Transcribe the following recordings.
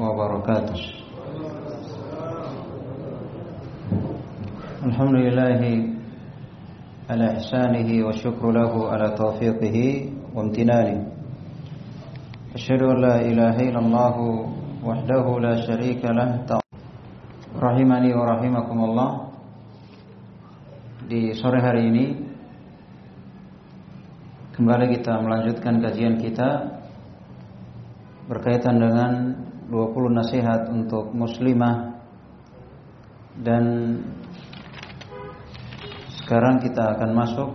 wabarakatuh. Alhamdulillahi لله على إحسانه syukru له على توفيقه وامتنانه أشهد Asyadu an la ilaha وحده لا شريك له rahimani wa rahimakumullah. Di sore hari ini kembali kita melanjutkan kajian kita berkaitan dengan 20 nasihat untuk muslimah. Dan sekarang kita akan masuk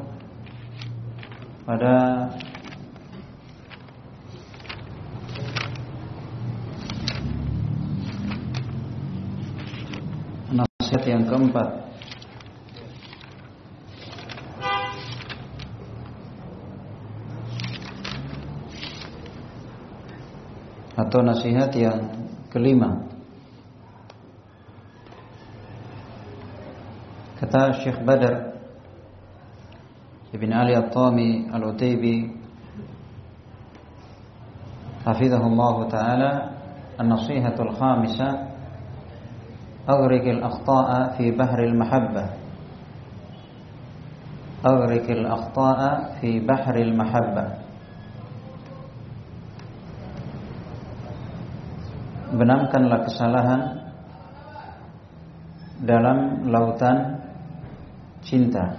pada nasihat yang keempat atau nasihat yang kelima kata Syekh Badar Ibn Ali At-Tami Al-Utaybi Hafizahullah Ta'ala An-Nasihatul Khamisah أغرق الأخطاء في بحر المحبة أغرق الأخطاء في بحر المحبة Benamkanlah kesalahan dalam lautan cinta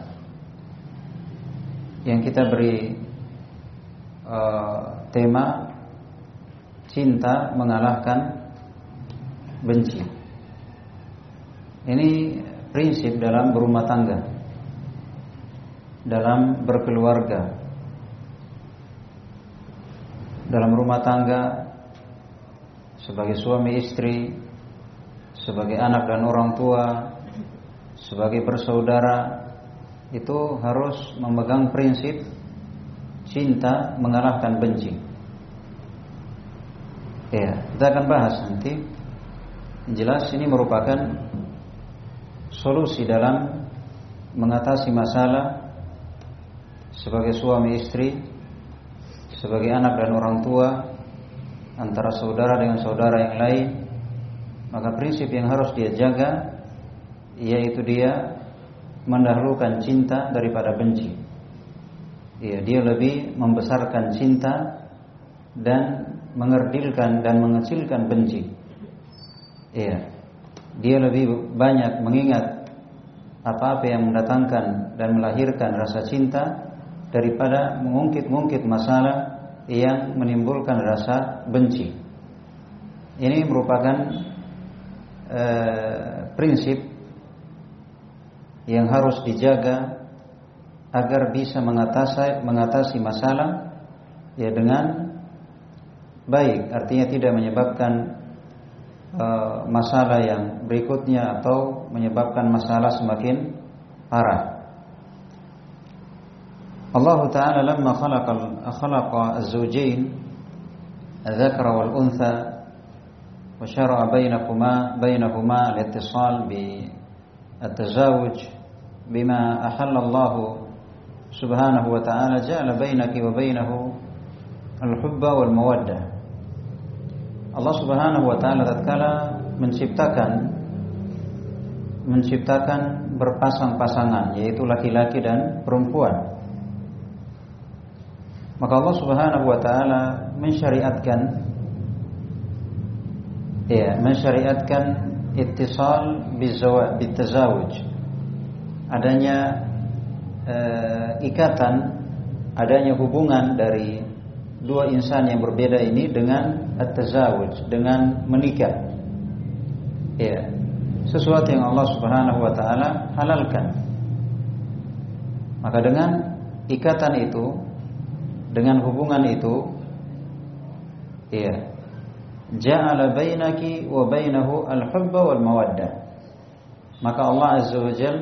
yang kita beri uh, tema cinta mengalahkan benci. Ini prinsip dalam berumah tangga, dalam berkeluarga, dalam rumah tangga, sebagai suami istri, sebagai anak dan orang tua, sebagai bersaudara, itu harus memegang prinsip cinta mengalahkan benci. Ya, kita akan bahas nanti. Jelas ini merupakan solusi dalam mengatasi masalah sebagai suami istri, sebagai anak dan orang tua, antara saudara dengan saudara yang lain, maka prinsip yang harus dia jaga yaitu dia mendahulukan cinta daripada benci. Ya, dia lebih membesarkan cinta dan mengerdilkan dan mengecilkan benci. Iya dia lebih banyak mengingat apa-apa yang mendatangkan dan melahirkan rasa cinta daripada mengungkit-ungkit masalah yang menimbulkan rasa benci. Ini merupakan eh, prinsip yang harus dijaga agar bisa mengatasi mengatasi masalah ya dengan baik, artinya tidak menyebabkan Eh, masalah yang berikutnya atau menyebabkan masalah semakin parah. الله تعالى لما خلق خلق الزوجين الذكر والأنثى وشرع بينكما بينهما الاتصال بالتزاوج بما أحل الله سبحانه وتعالى جعل بينك وبينه الحب والمودة الله سبحانه وتعالى تذكر من شبتكن menciptakan berpasang-pasangan yaitu laki-laki dan perempuan. -laki Maka Allah Subhanahu wa taala mensyariatkan ya, mensyariatkan ittisal bitazawuj. Adanya eh, ikatan adanya hubungan dari dua insan yang berbeda ini dengan at-tazawuj, dengan menikah. Ya. Sesuatu yang Allah Subhanahu wa taala halalkan. Maka dengan ikatan itu, dengan hubungan itu, ya. Ja'ala bainaki wa bainahu al-hubba wal mawaddah. Maka Allah Azza wa Jal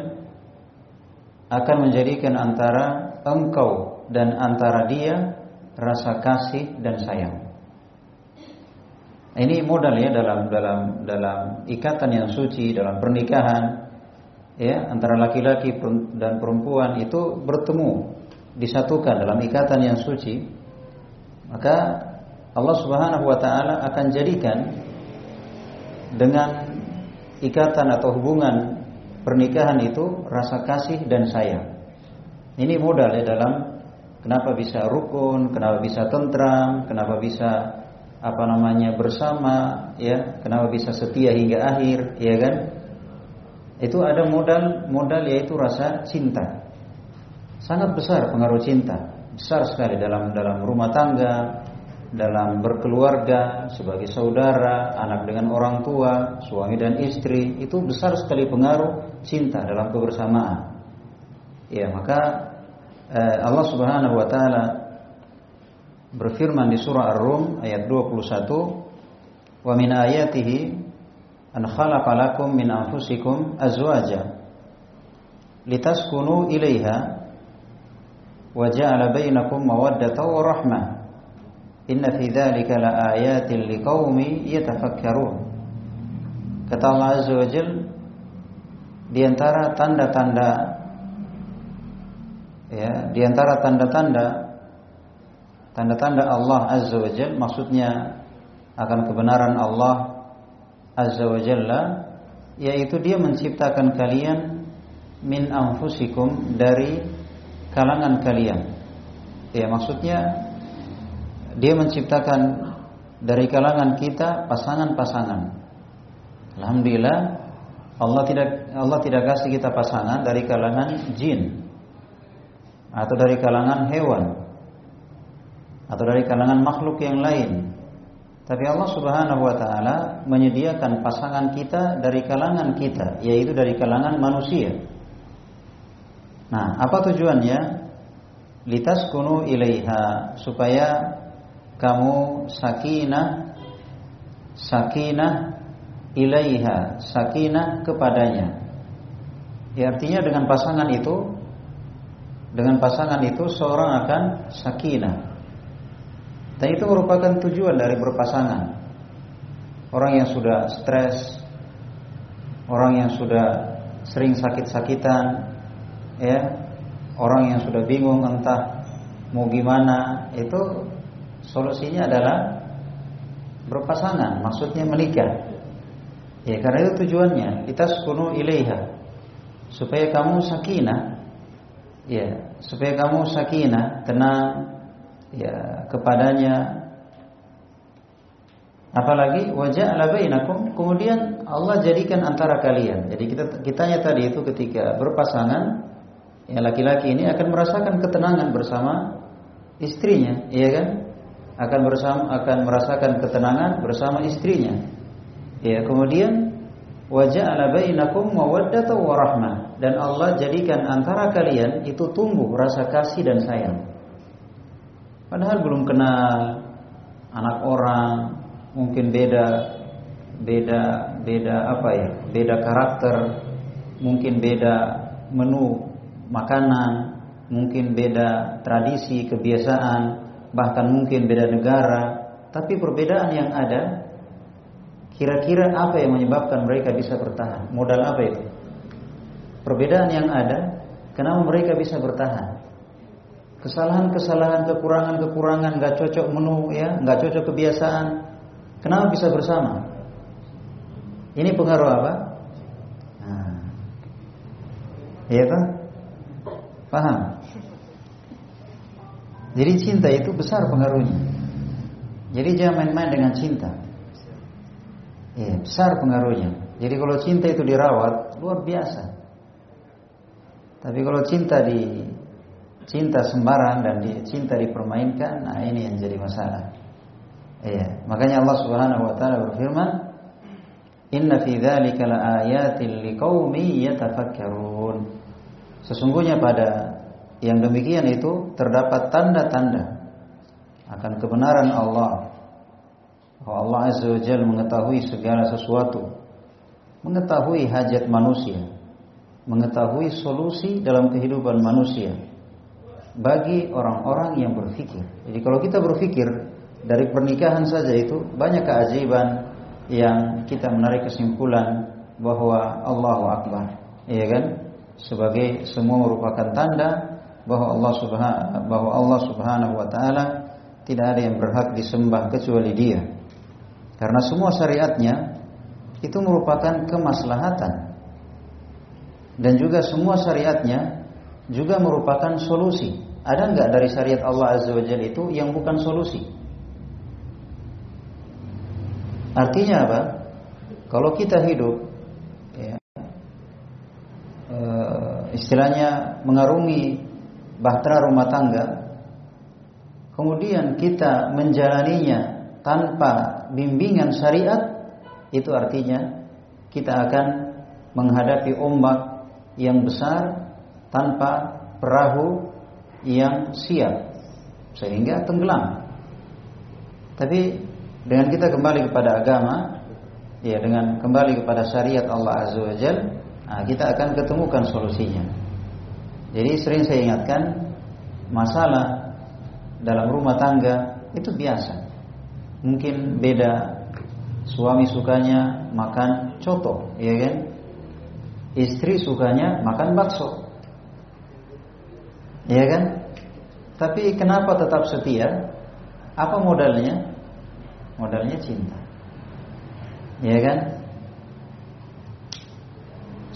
akan menjadikan antara engkau dan antara dia rasa kasih dan sayang. Ini modal ya dalam dalam dalam ikatan yang suci dalam pernikahan ya antara laki-laki dan perempuan itu bertemu disatukan dalam ikatan yang suci maka Allah Subhanahu wa taala akan jadikan dengan ikatan atau hubungan pernikahan itu rasa kasih dan sayang. Ini modal ya dalam kenapa bisa rukun, kenapa bisa tentram, kenapa bisa apa namanya bersama, ya, kenapa bisa setia hingga akhir, ya kan? Itu ada modal modal yaitu rasa cinta. Sangat besar pengaruh cinta, besar sekali dalam dalam rumah tangga, dalam berkeluarga, sebagai saudara, anak dengan orang tua, suami dan istri, itu besar sekali pengaruh cinta dalam kebersamaan. Ya, maka eh, Allah Subhanahu wa taala berfirman di surah Ar-Rum ayat 21, "Wa min ayatihi an khalaqa lakum min anfusikum azwaja litaskunu ilaiha bainakum mawaddatan wa rahmah." Inna fi dzalika laayatin liqaumin yatafakkarun. Kata Allah Azza wa Jal di antara tanda-tanda ya, di antara tanda-tanda tanda-tanda Allah Azza wa Jal maksudnya akan kebenaran Allah Azza wa Jalla yaitu dia menciptakan kalian min anfusikum dari kalangan kalian. Ya maksudnya dia menciptakan dari kalangan kita pasangan-pasangan. Alhamdulillah Allah tidak Allah tidak kasih kita pasangan dari kalangan jin atau dari kalangan hewan atau dari kalangan makhluk yang lain. Tapi Allah Subhanahu wa taala menyediakan pasangan kita dari kalangan kita, yaitu dari kalangan manusia. Nah, apa tujuannya? Litaskunu ilaiha supaya kamu sakinah sakinah ilaiha sakinah kepadanya. Ya artinya dengan pasangan itu dengan pasangan itu seorang akan sakinah. Dan itu merupakan tujuan dari berpasangan. Orang yang sudah stres orang yang sudah sering sakit-sakitan ya orang yang sudah bingung entah mau gimana itu Solusinya adalah berpasangan, maksudnya menikah. Ya karena itu tujuannya kita sepuluh ilaiha supaya kamu sakinah, ya supaya kamu sakinah tenang, ya kepadanya. Apalagi wajah ala bainakum kemudian Allah jadikan antara kalian. Jadi kita kitanya tadi itu ketika berpasangan, ya laki-laki ini akan merasakan ketenangan bersama istrinya, iya kan? akan bersama akan merasakan ketenangan bersama istrinya. Ya, kemudian wajah ala bainakum mawaddatan wa rahmah dan Allah jadikan antara kalian itu tumbuh rasa kasih dan sayang. Padahal belum kenal anak orang, mungkin beda beda beda apa ya? Beda karakter, mungkin beda menu makanan, mungkin beda tradisi, kebiasaan, bahkan mungkin beda negara, tapi perbedaan yang ada kira-kira apa yang menyebabkan mereka bisa bertahan? Modal apa itu? Perbedaan yang ada, kenapa mereka bisa bertahan? Kesalahan-kesalahan, kekurangan-kekurangan, nggak cocok menu, ya, nggak cocok kebiasaan. Kenapa bisa bersama? Ini pengaruh apa? Nah, iya kan? Paham? Jadi cinta itu besar pengaruhnya. Jadi jangan main-main dengan cinta. Ya, besar pengaruhnya. Jadi kalau cinta itu dirawat luar biasa. Tapi kalau cinta di cinta sembarang dan di, cinta dipermainkan, nah ini yang jadi masalah. Iya, makanya Allah Subhanahu wa taala berfirman, "Inna fi dzalika laayatin liqaumin yatafakkarun." Sesungguhnya pada yang demikian itu terdapat tanda-tanda akan kebenaran Allah. Bahwa Allah Azza wa Jalla mengetahui segala sesuatu, mengetahui hajat manusia, mengetahui solusi dalam kehidupan manusia bagi orang-orang yang berfikir. Jadi kalau kita berfikir dari pernikahan saja itu banyak keajaiban yang kita menarik kesimpulan bahwa Allahu Akbar, iya kan? Sebagai semua merupakan tanda bahwa Allah Subhanahu bahwa Allah Subhanahu wa taala tidak ada yang berhak disembah kecuali Dia. Karena semua syariatnya itu merupakan kemaslahatan dan juga semua syariatnya juga merupakan solusi. Ada nggak dari syariat Allah Azza wa Jalla itu yang bukan solusi? Artinya apa? Kalau kita hidup, e, istilahnya mengarungi bahtera rumah tangga, kemudian kita menjalaninya tanpa bimbingan syariat, itu artinya kita akan menghadapi ombak yang besar tanpa perahu yang siap sehingga tenggelam. Tapi dengan kita kembali kepada agama, ya dengan kembali kepada syariat Allah Azza wa Jal, nah, kita akan ketemukan solusinya. Jadi sering saya ingatkan masalah dalam rumah tangga itu biasa. Mungkin beda suami sukanya makan coto, ya kan? Istri sukanya makan bakso. Ya kan? Tapi kenapa tetap setia? Apa modalnya? Modalnya cinta. Ya kan?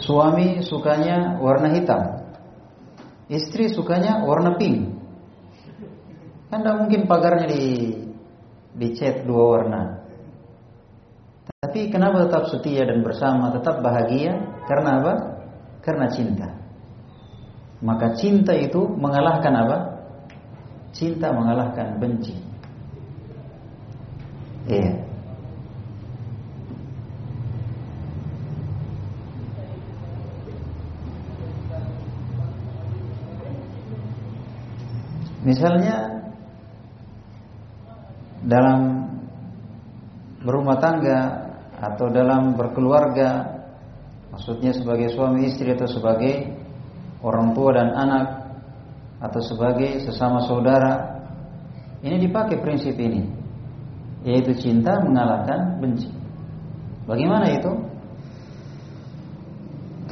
Suami sukanya warna hitam. Istri sukanya warna pink. Kan tidak mungkin pagarnya di dicat dua warna. Tapi kenapa tetap setia dan bersama, tetap bahagia? Karena apa? Karena cinta. Maka cinta itu mengalahkan apa? Cinta mengalahkan benci. Iya. Misalnya dalam berumah tangga atau dalam berkeluarga, maksudnya sebagai suami istri atau sebagai orang tua dan anak atau sebagai sesama saudara. Ini dipakai prinsip ini, yaitu cinta mengalahkan benci. Bagaimana itu?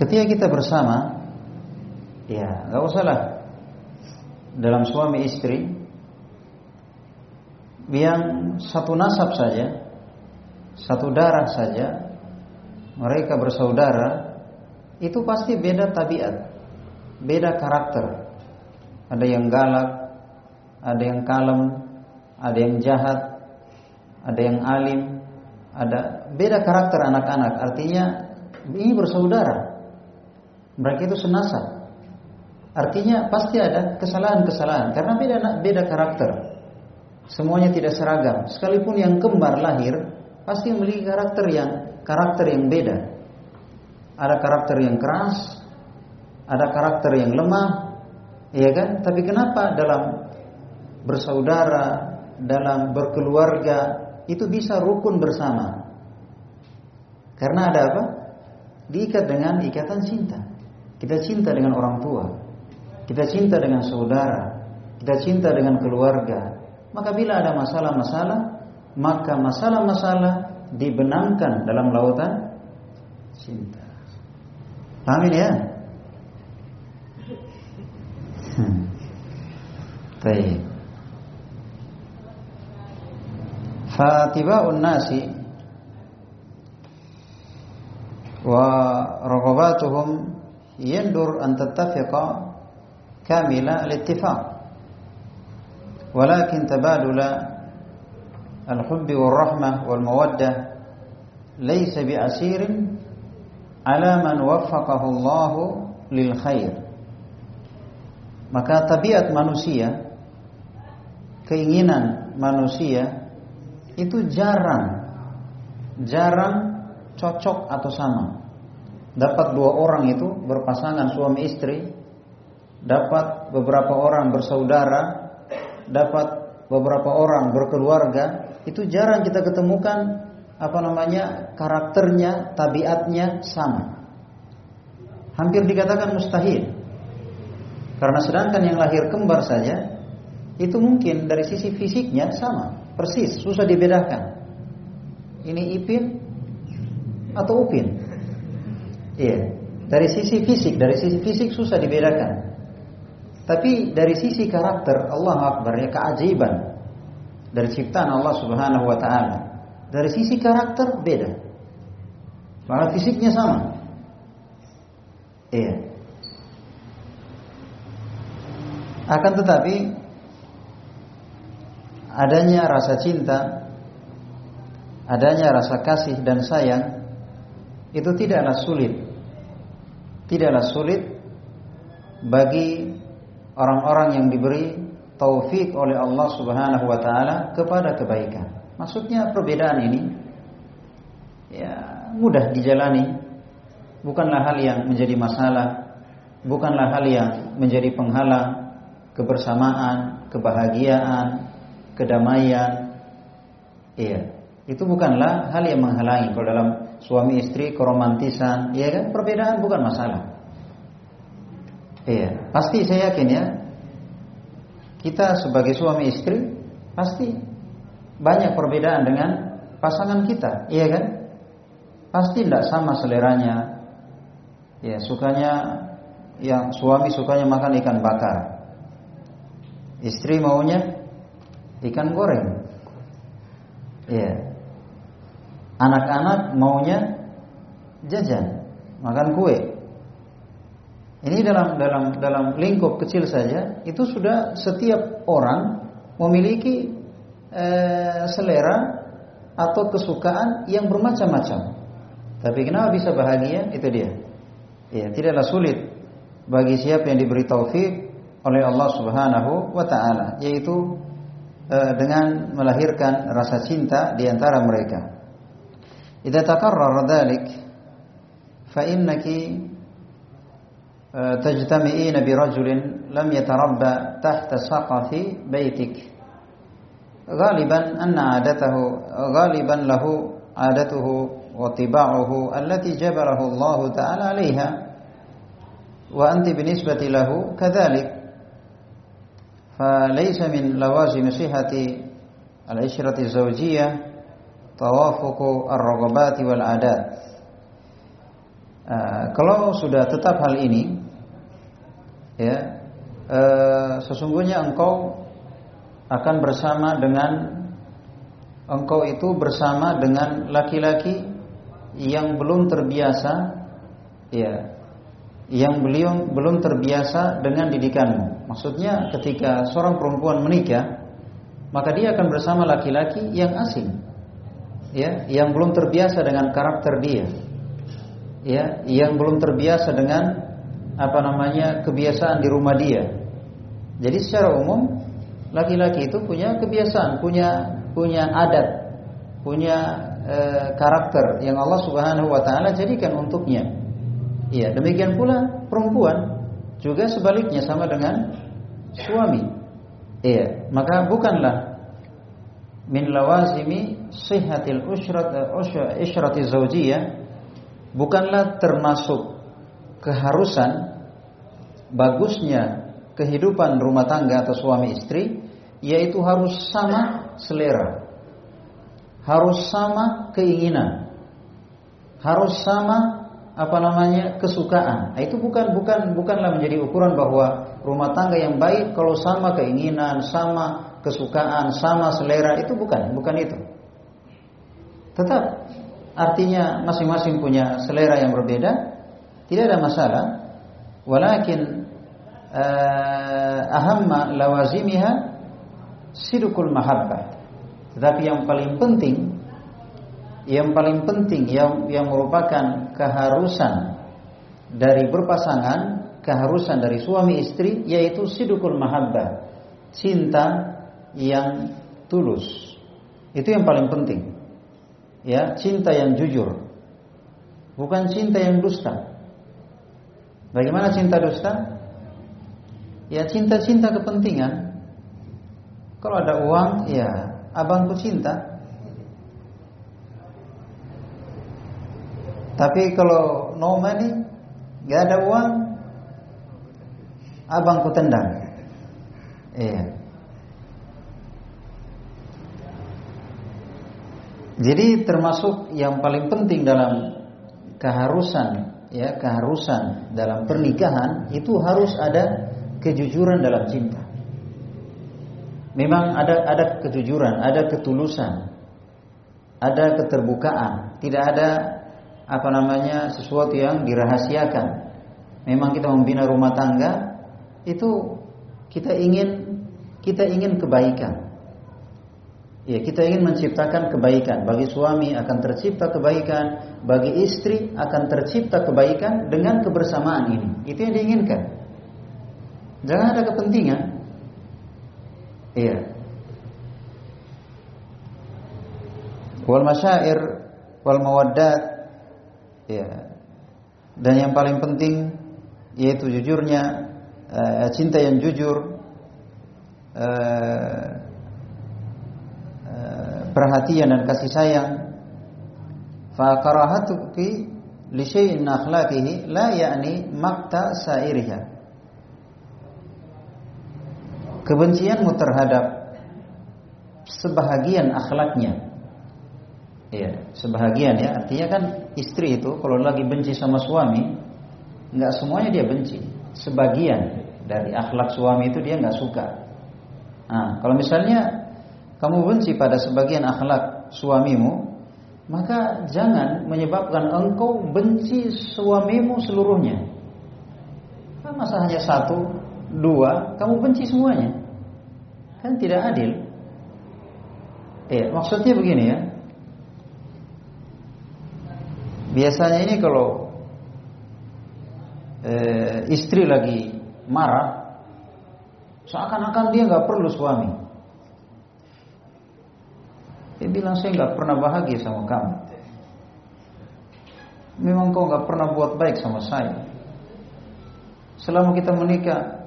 Ketika kita bersama, ya nggak usahlah dalam suami istri yang satu nasab saja, satu darah saja, mereka bersaudara, itu pasti beda tabiat beda karakter. Ada yang galak, ada yang kalem, ada yang jahat, ada yang alim, ada beda karakter anak-anak. Artinya ini bersaudara. Mereka itu senasab. Artinya pasti ada kesalahan-kesalahan karena beda beda karakter. Semuanya tidak seragam. Sekalipun yang kembar lahir pasti memiliki karakter yang karakter yang beda. Ada karakter yang keras, ada karakter yang lemah, ya kan? Tapi kenapa dalam bersaudara, dalam berkeluarga itu bisa rukun bersama? Karena ada apa? Diikat dengan ikatan cinta. Kita cinta dengan orang tua, kita cinta dengan saudara, kita cinta dengan keluarga. Maka bila ada masalah-masalah, maka masalah-masalah dibenangkan dalam lautan cinta. Amin ya? Hmm. Baik. Fatiba'un nasi wa rogobatuhum yendur antatafiqa كامل الاتفاق ولكن تبادل الحب والرحمة والمودة ليس بأسير على من وفقه الله للخير maka tabiat manusia keinginan manusia itu jarang jarang cocok atau sama. Dapat dua orang itu berpasangan suami istri, dapat beberapa orang bersaudara, dapat beberapa orang berkeluarga, itu jarang kita ketemukan apa namanya karakternya, tabiatnya sama. Hampir dikatakan mustahil. Karena sedangkan yang lahir kembar saja itu mungkin dari sisi fisiknya sama, persis, susah dibedakan. Ini Ipin atau Upin? Iya, dari sisi fisik, dari sisi fisik susah dibedakan. Tapi dari sisi karakter Allah Akbar ya keajaiban dari ciptaan Allah Subhanahu wa taala. Dari sisi karakter beda. Malah fisiknya sama. Iya. Akan tetapi adanya rasa cinta, adanya rasa kasih dan sayang itu tidaklah sulit. Tidaklah sulit bagi orang-orang yang diberi taufik oleh Allah Subhanahu wa taala kepada kebaikan. Maksudnya perbedaan ini ya mudah dijalani. Bukanlah hal yang menjadi masalah, bukanlah hal yang menjadi penghalang kebersamaan, kebahagiaan, kedamaian. Iya, itu bukanlah hal yang menghalangi kalau dalam suami istri keromantisan, iya kan? Perbedaan bukan masalah. Iya, pasti saya yakin ya. Kita sebagai suami istri pasti banyak perbedaan dengan pasangan kita, iya kan? Pasti tidak sama seleranya. Ya, sukanya yang suami sukanya makan ikan bakar. Istri maunya ikan goreng. Iya. Anak-anak maunya jajan, makan kue. Ini dalam dalam dalam lingkup kecil saja itu sudah setiap orang memiliki eh, selera atau kesukaan yang bermacam-macam. Tapi kenapa bisa bahagia? Itu dia. Ya, tidaklah sulit bagi siapa yang diberi taufik oleh Allah Subhanahu wa taala yaitu e, dengan melahirkan rasa cinta di antara mereka. Idza takarrara dzalik fa innaki bi rajulin lam yatarabba tahta saqafi baitik. غالبا أن عادته غالبا له عادته وطباعه التي جبله الله تعالى عليها. وأنت بالنسبة له كذلك. فليس من لوازم صحة العشرة الزوجية توافق الرغبات والعادات. Uh, kalau sudah tetap hal ini, ya, uh, sesungguhnya engkau akan bersama dengan engkau itu bersama dengan laki-laki yang belum terbiasa, ya, yang beliau belum terbiasa dengan didikanmu. Maksudnya ketika seorang perempuan menikah, maka dia akan bersama laki-laki yang asing. Ya, yang belum terbiasa dengan karakter dia. Ya, yang belum terbiasa dengan apa namanya? kebiasaan di rumah dia. Jadi secara umum laki-laki itu punya kebiasaan, punya punya adat, punya e, karakter yang Allah Subhanahu wa taala jadikan untuknya. Iya, demikian pula perempuan juga sebaliknya sama dengan suami. Iya, maka bukanlah min lawazimi sihhatil usyrat usyrati zaujiyah bukanlah termasuk keharusan bagusnya kehidupan rumah tangga atau suami istri yaitu harus sama selera. Harus sama keinginan. Harus sama apa namanya kesukaan. Nah, itu bukan bukan bukanlah menjadi ukuran bahwa rumah tangga yang baik kalau sama keinginan, sama kesukaan, sama selera itu bukan, bukan itu. Tetap artinya masing-masing punya selera yang berbeda, tidak ada masalah. Walakin uh, ahamma lawazimiha sidukul mahabbah. Tetapi yang paling penting yang paling penting yang yang merupakan keharusan dari berpasangan, keharusan dari suami istri yaitu sidukul mahabbah, cinta yang tulus. Itu yang paling penting. Ya, cinta yang jujur. Bukan cinta yang dusta. Bagaimana cinta dusta? Ya cinta-cinta kepentingan. Kalau ada uang, ya abangku cinta. Tapi kalau no money, nggak ada uang, abang ku tendang. Iya. Jadi termasuk yang paling penting dalam keharusan ya keharusan dalam pernikahan itu harus ada kejujuran dalam cinta. Memang ada ada kejujuran, ada ketulusan, ada keterbukaan, tidak ada apa namanya sesuatu yang dirahasiakan. Memang kita membina rumah tangga itu kita ingin kita ingin kebaikan. Ya, kita ingin menciptakan kebaikan. Bagi suami akan tercipta kebaikan, bagi istri akan tercipta kebaikan dengan kebersamaan ini. Itu yang diinginkan. Jangan ada kepentingan. Iya. Wal masyair wal mawaddat. Ya. Dan yang paling penting yaitu jujurnya uh, cinta yang jujur uh, perhatian dan kasih sayang. Fa karahatuki li syai'in akhlaqihi la ya'ni makta sairiha. Kebencianmu terhadap sebahagian akhlaknya. Ya sebahagian ya. Artinya kan istri itu kalau lagi benci sama suami nggak semuanya dia benci. Sebagian dari akhlak suami itu dia nggak suka. Nah kalau misalnya kamu benci pada sebagian akhlak suamimu, maka jangan menyebabkan engkau benci suamimu seluruhnya. Masa hanya satu, dua, kamu benci semuanya. Kan tidak adil. Eh, maksudnya begini ya. Biasanya ini kalau eh, istri lagi marah, seakan-akan dia nggak perlu suami. Dia bilang saya nggak pernah bahagia sama kamu. Memang kau nggak pernah buat baik sama saya. Selama kita menikah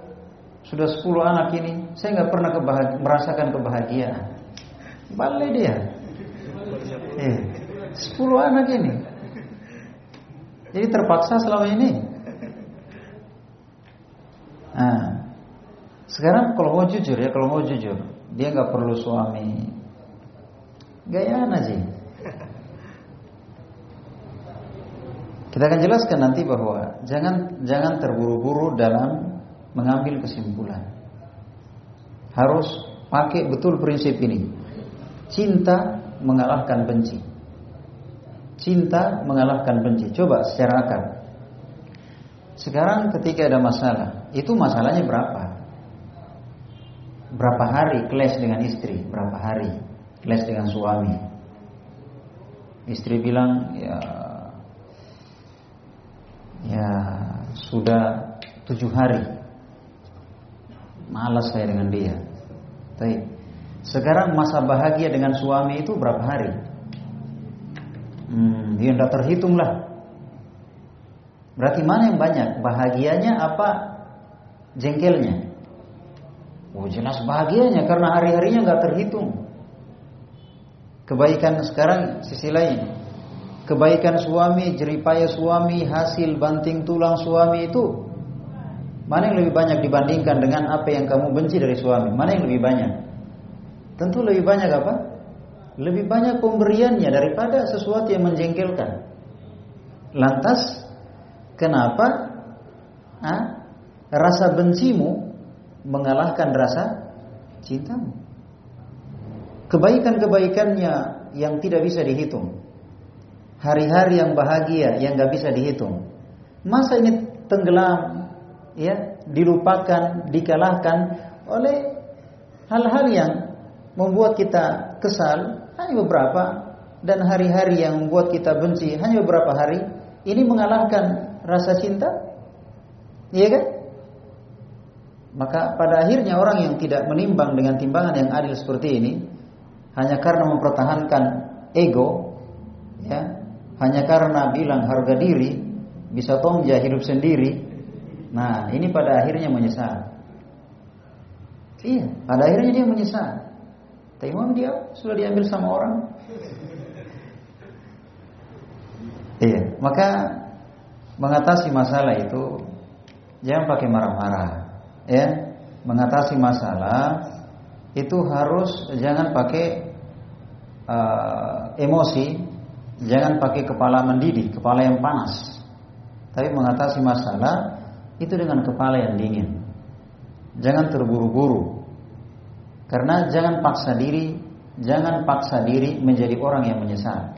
sudah 10 anak ini, saya nggak pernah kebahagi merasakan kebahagiaan. Balik dia. Eh, 10 anak ini. Jadi terpaksa selama ini. Nah, sekarang kalau mau jujur ya, kalau mau jujur, dia nggak perlu suami, Gayaan aja. Kita akan jelaskan nanti bahwa jangan jangan terburu-buru dalam mengambil kesimpulan. Harus pakai betul prinsip ini. Cinta mengalahkan benci. Cinta mengalahkan benci. Coba secara akal. Sekarang ketika ada masalah, itu masalahnya berapa? Berapa hari clash dengan istri? Berapa hari? Les dengan suami. Istri bilang ya ya sudah tujuh hari malas saya dengan dia. Tapi sekarang masa bahagia dengan suami itu berapa hari? Hmm, dia tidak terhitung lah. Berarti mana yang banyak? Bahagianya apa jengkelnya? Oh jelas bahagianya karena hari-harinya nggak terhitung. Kebaikan sekarang sisi lain. Kebaikan suami, jeripaya suami, hasil banting tulang suami itu mana yang lebih banyak dibandingkan dengan apa yang kamu benci dari suami? Mana yang lebih banyak? Tentu lebih banyak apa? Lebih banyak pemberiannya daripada sesuatu yang menjengkelkan. Lantas kenapa ah, rasa bencimu mengalahkan rasa cintamu? Kebaikan-kebaikannya yang tidak bisa dihitung. Hari-hari yang bahagia yang gak bisa dihitung. Masa ini tenggelam, ya, dilupakan, dikalahkan oleh hal-hal yang membuat kita kesal hanya beberapa dan hari-hari yang membuat kita benci hanya beberapa hari. Ini mengalahkan rasa cinta, iya kan? Maka pada akhirnya orang yang tidak menimbang dengan timbangan yang adil seperti ini hanya karena mempertahankan ego, ya, hanya karena bilang harga diri, bisa tonja hidup sendiri. Nah, ini pada akhirnya menyesal. Iya, pada akhirnya dia menyesal. Tapi memang dia sudah diambil sama orang. Iya, maka mengatasi masalah itu jangan pakai marah-marah, ya. Mengatasi masalah itu harus jangan pakai uh, emosi, jangan pakai kepala mendidih, kepala yang panas. Tapi mengatasi masalah itu dengan kepala yang dingin. Jangan terburu-buru. Karena jangan paksa diri, jangan paksa diri menjadi orang yang menyesal.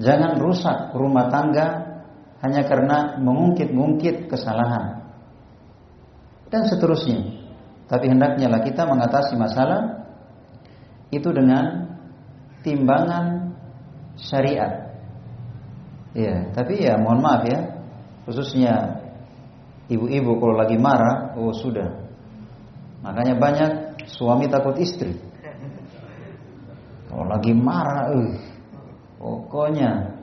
Jangan rusak rumah tangga hanya karena mengungkit-ungkit kesalahan dan seterusnya. Tapi hendaknya lah kita mengatasi masalah itu dengan timbangan syariat. Ya, tapi ya mohon maaf ya, khususnya ibu-ibu kalau lagi marah, oh sudah. Makanya banyak suami takut istri. Kalau lagi marah, uh, pokoknya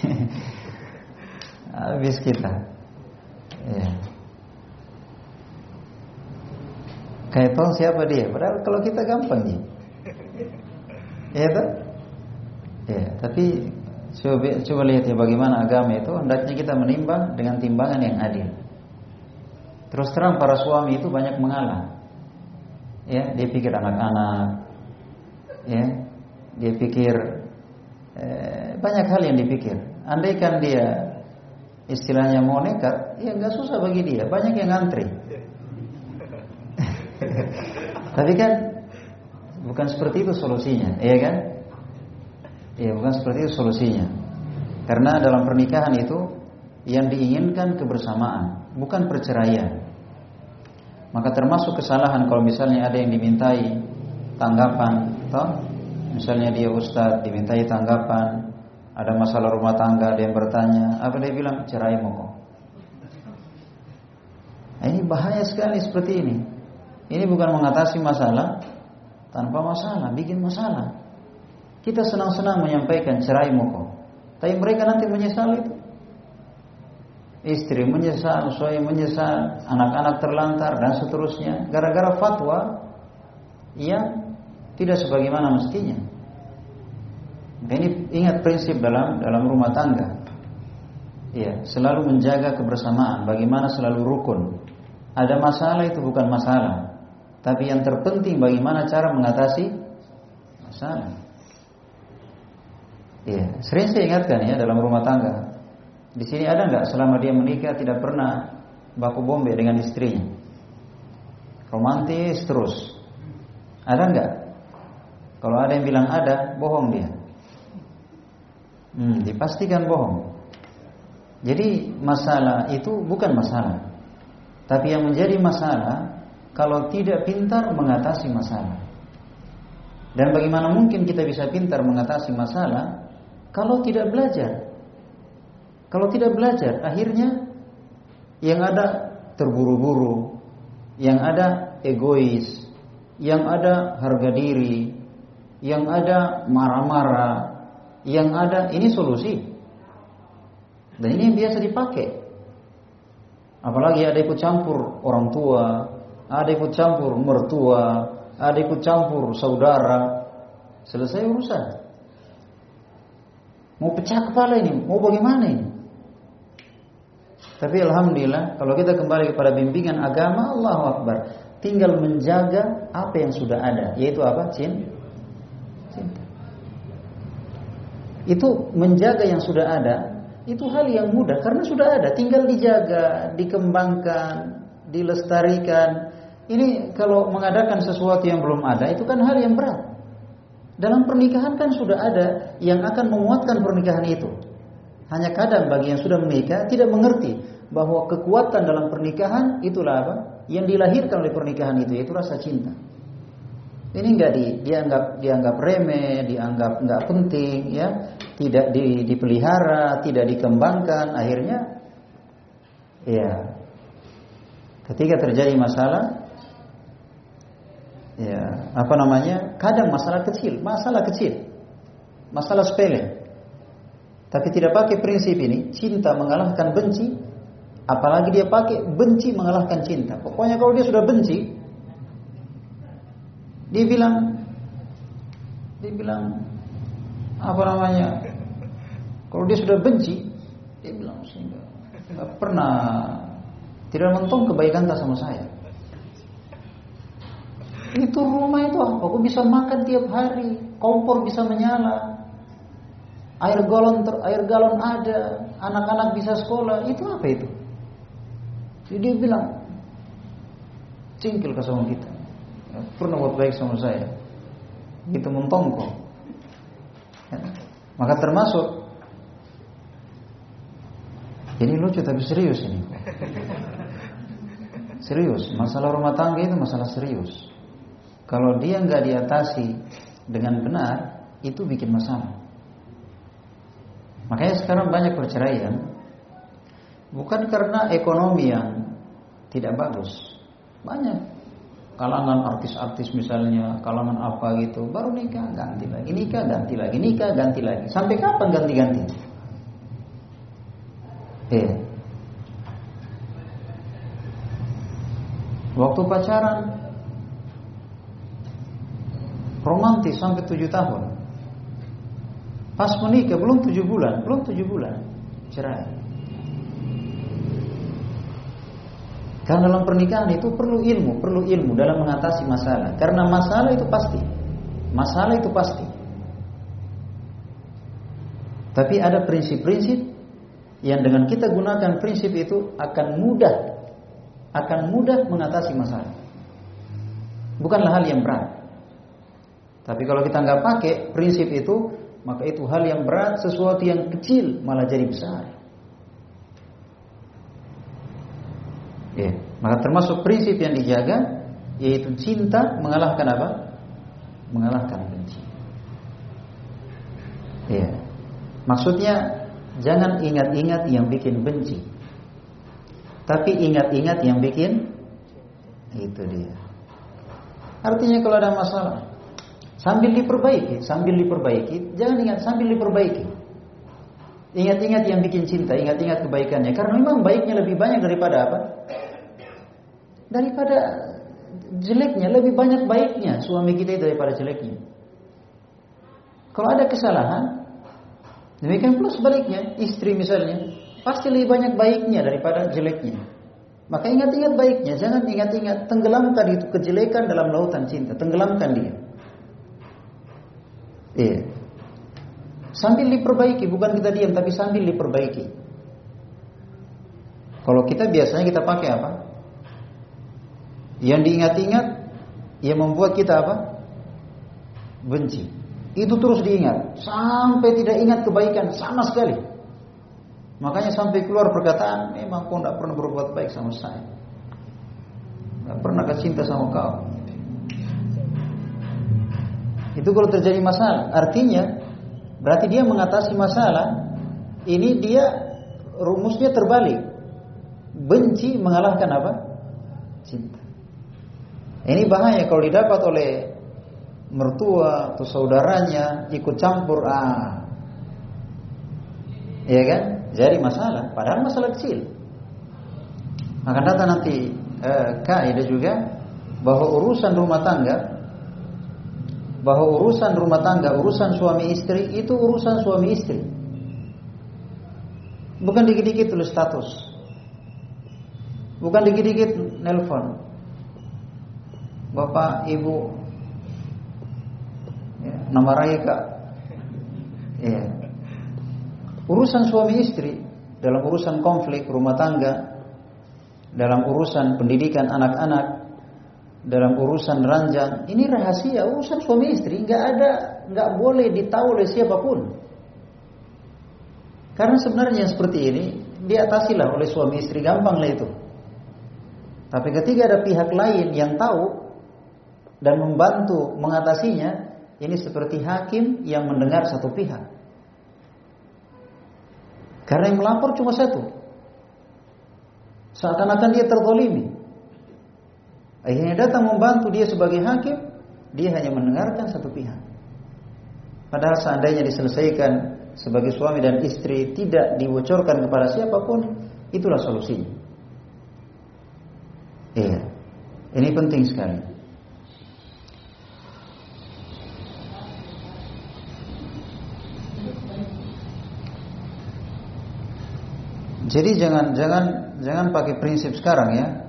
habis kita. Ya. Tahu siapa dia. Padahal kalau kita gampang nih. Ya tak? Ya, tapi coba, coba lihat ya bagaimana agama itu hendaknya kita menimbang dengan timbangan yang adil. Terus terang para suami itu banyak mengalah. Ya, dia pikir anak-anak. Ya, dia pikir eh, banyak hal yang dipikir. Andaikan dia istilahnya mau nekat, ya nggak susah bagi dia. Banyak yang ngantri. Tapi kan bukan seperti itu solusinya, iya kan? Iya, bukan seperti itu solusinya. Karena dalam pernikahan itu yang diinginkan kebersamaan, bukan perceraian. Maka termasuk kesalahan kalau misalnya ada yang dimintai tanggapan, toh? Misalnya dia ustadz dimintai tanggapan, ada masalah rumah tangga, ada yang bertanya, apa dia bilang cerai mau? Nah, ini bahaya sekali seperti ini. Ini bukan mengatasi masalah tanpa masalah, bikin masalah. Kita senang-senang menyampaikan cerai moko. Tapi mereka nanti menyesal itu. Istri menyesal, suami menyesal, anak-anak terlantar dan seterusnya gara-gara fatwa yang tidak sebagaimana mestinya. Ini ingat prinsip dalam dalam rumah tangga. Ya, selalu menjaga kebersamaan, bagaimana selalu rukun. Ada masalah itu bukan masalah. Tapi yang terpenting bagaimana cara mengatasi masalah. Iya, sering saya ingatkan ya dalam rumah tangga. Di sini ada nggak selama dia menikah tidak pernah baku bombe dengan istrinya? Romantis terus. Ada nggak? Kalau ada yang bilang ada, bohong dia. Hmm, dipastikan bohong. Jadi masalah itu bukan masalah. Tapi yang menjadi masalah kalau tidak pintar mengatasi masalah. Dan bagaimana mungkin kita bisa pintar mengatasi masalah kalau tidak belajar? Kalau tidak belajar, akhirnya yang ada terburu-buru, yang ada egois, yang ada harga diri, yang ada marah-marah, yang ada ini solusi. Dan ini yang biasa dipakai. Apalagi ada ikut campur orang tua, ada ikut campur mertua, ada ikut campur saudara. Selesai urusan. Mau pecah kepala ini, mau bagaimana ini? Tapi alhamdulillah kalau kita kembali kepada bimbingan agama Allahu Akbar, tinggal menjaga apa yang sudah ada, yaitu apa? Cinta. Itu menjaga yang sudah ada, itu hal yang mudah karena sudah ada, tinggal dijaga, dikembangkan, dilestarikan, ini kalau mengadakan sesuatu yang belum ada itu kan hal yang berat. Dalam pernikahan kan sudah ada yang akan menguatkan pernikahan itu. Hanya kadang bagi yang sudah menikah tidak mengerti bahwa kekuatan dalam pernikahan itulah apa? Yang dilahirkan oleh pernikahan itu yaitu rasa cinta. Ini enggak di, dianggap dianggap remeh, dianggap enggak penting ya, tidak di, dipelihara, tidak dikembangkan, akhirnya ya ketika terjadi masalah ya apa namanya? Kadang masalah kecil masalah kecil masalah sepele. Tapi tidak pakai prinsip ini cinta mengalahkan benci apalagi dia pakai benci mengalahkan cinta. Pokoknya kalau dia sudah benci dia bilang dia bilang apa namanya? Kalau dia sudah benci dia bilang sehingga pernah tidak mentung kebaikan tak sama saya itu rumah itu apa? Aku bisa makan tiap hari, kompor bisa menyala, air galon ter, air galon ada, anak-anak bisa sekolah. Itu apa itu? Jadi dia bilang, cingkil ke sama kita. Ya, pernah buat baik sama saya. Gitu mentongko. Maka termasuk ini lucu tapi serius ini. Serius, masalah rumah tangga itu masalah serius. Kalau dia nggak diatasi dengan benar, itu bikin masalah. Makanya sekarang banyak perceraian bukan karena ekonomi yang tidak bagus. Banyak kalangan artis-artis misalnya, kalangan apa gitu, baru nikah ganti lagi, nikah ganti lagi, nikah ganti lagi. Sampai kapan ganti-ganti? Eh. Waktu pacaran romantis sampai tujuh tahun. Pas menikah belum tujuh bulan, belum tujuh bulan cerai. Karena dalam pernikahan itu perlu ilmu, perlu ilmu dalam mengatasi masalah. Karena masalah itu pasti. Masalah itu pasti. Tapi ada prinsip-prinsip yang dengan kita gunakan prinsip itu akan mudah akan mudah mengatasi masalah. Bukanlah hal yang berat. Tapi kalau kita nggak pakai prinsip itu, maka itu hal yang berat, sesuatu yang kecil malah jadi besar. Ya, maka termasuk prinsip yang dijaga yaitu cinta mengalahkan apa? Mengalahkan benci. Ya. Maksudnya jangan ingat-ingat yang bikin benci. Tapi ingat-ingat yang bikin itu dia. Artinya kalau ada masalah, Sambil diperbaiki, sambil diperbaiki, jangan ingat sambil diperbaiki. Ingat-ingat yang bikin cinta, ingat-ingat kebaikannya. Karena memang baiknya lebih banyak daripada apa? Daripada jeleknya, lebih banyak baiknya suami kita daripada jeleknya. Kalau ada kesalahan, demikian pula sebaliknya, istri misalnya, pasti lebih banyak baiknya daripada jeleknya. Maka ingat-ingat baiknya, jangan ingat-ingat tenggelamkan itu kejelekan dalam lautan cinta, tenggelamkan dia. Iya. Sambil diperbaiki, bukan kita diam tapi sambil diperbaiki. Kalau kita biasanya kita pakai apa? Yang diingat-ingat yang membuat kita apa? Benci. Itu terus diingat sampai tidak ingat kebaikan sama sekali. Makanya sampai keluar perkataan, memang kau tidak pernah berbuat baik sama saya. Tidak pernah cinta sama kau. Itu kalau terjadi masalah, artinya berarti dia mengatasi masalah. Ini dia rumusnya terbalik. Benci mengalahkan apa? Cinta. Ini bahaya kalau didapat oleh mertua atau saudaranya ikut campur ah. Ya kan? Jadi masalah, padahal masalah kecil. Akan datang nanti eh, kaidah juga bahwa urusan rumah tangga bahwa urusan rumah tangga, urusan suami istri itu urusan suami istri. Bukan dikit-dikit tulis status. Bukan dikit-dikit nelpon. Bapak, Ibu, ya, nama raya kak. Ya. Urusan suami istri dalam urusan konflik rumah tangga, dalam urusan pendidikan anak-anak, dalam urusan ranjang ini rahasia urusan suami istri nggak ada nggak boleh ditahu oleh siapa pun. Karena sebenarnya seperti ini diatasilah oleh suami istri gampang lah itu. Tapi ketika ada pihak lain yang tahu dan membantu mengatasinya ini seperti hakim yang mendengar satu pihak. Karena yang melapor cuma satu. Seakan-akan dia tertolimi Akhirnya datang membantu dia sebagai hakim, dia hanya mendengarkan satu pihak. Padahal seandainya diselesaikan sebagai suami dan istri tidak dibocorkan kepada siapa pun, itulah solusinya. Iya. Ini penting sekali. Jadi jangan jangan jangan pakai prinsip sekarang ya.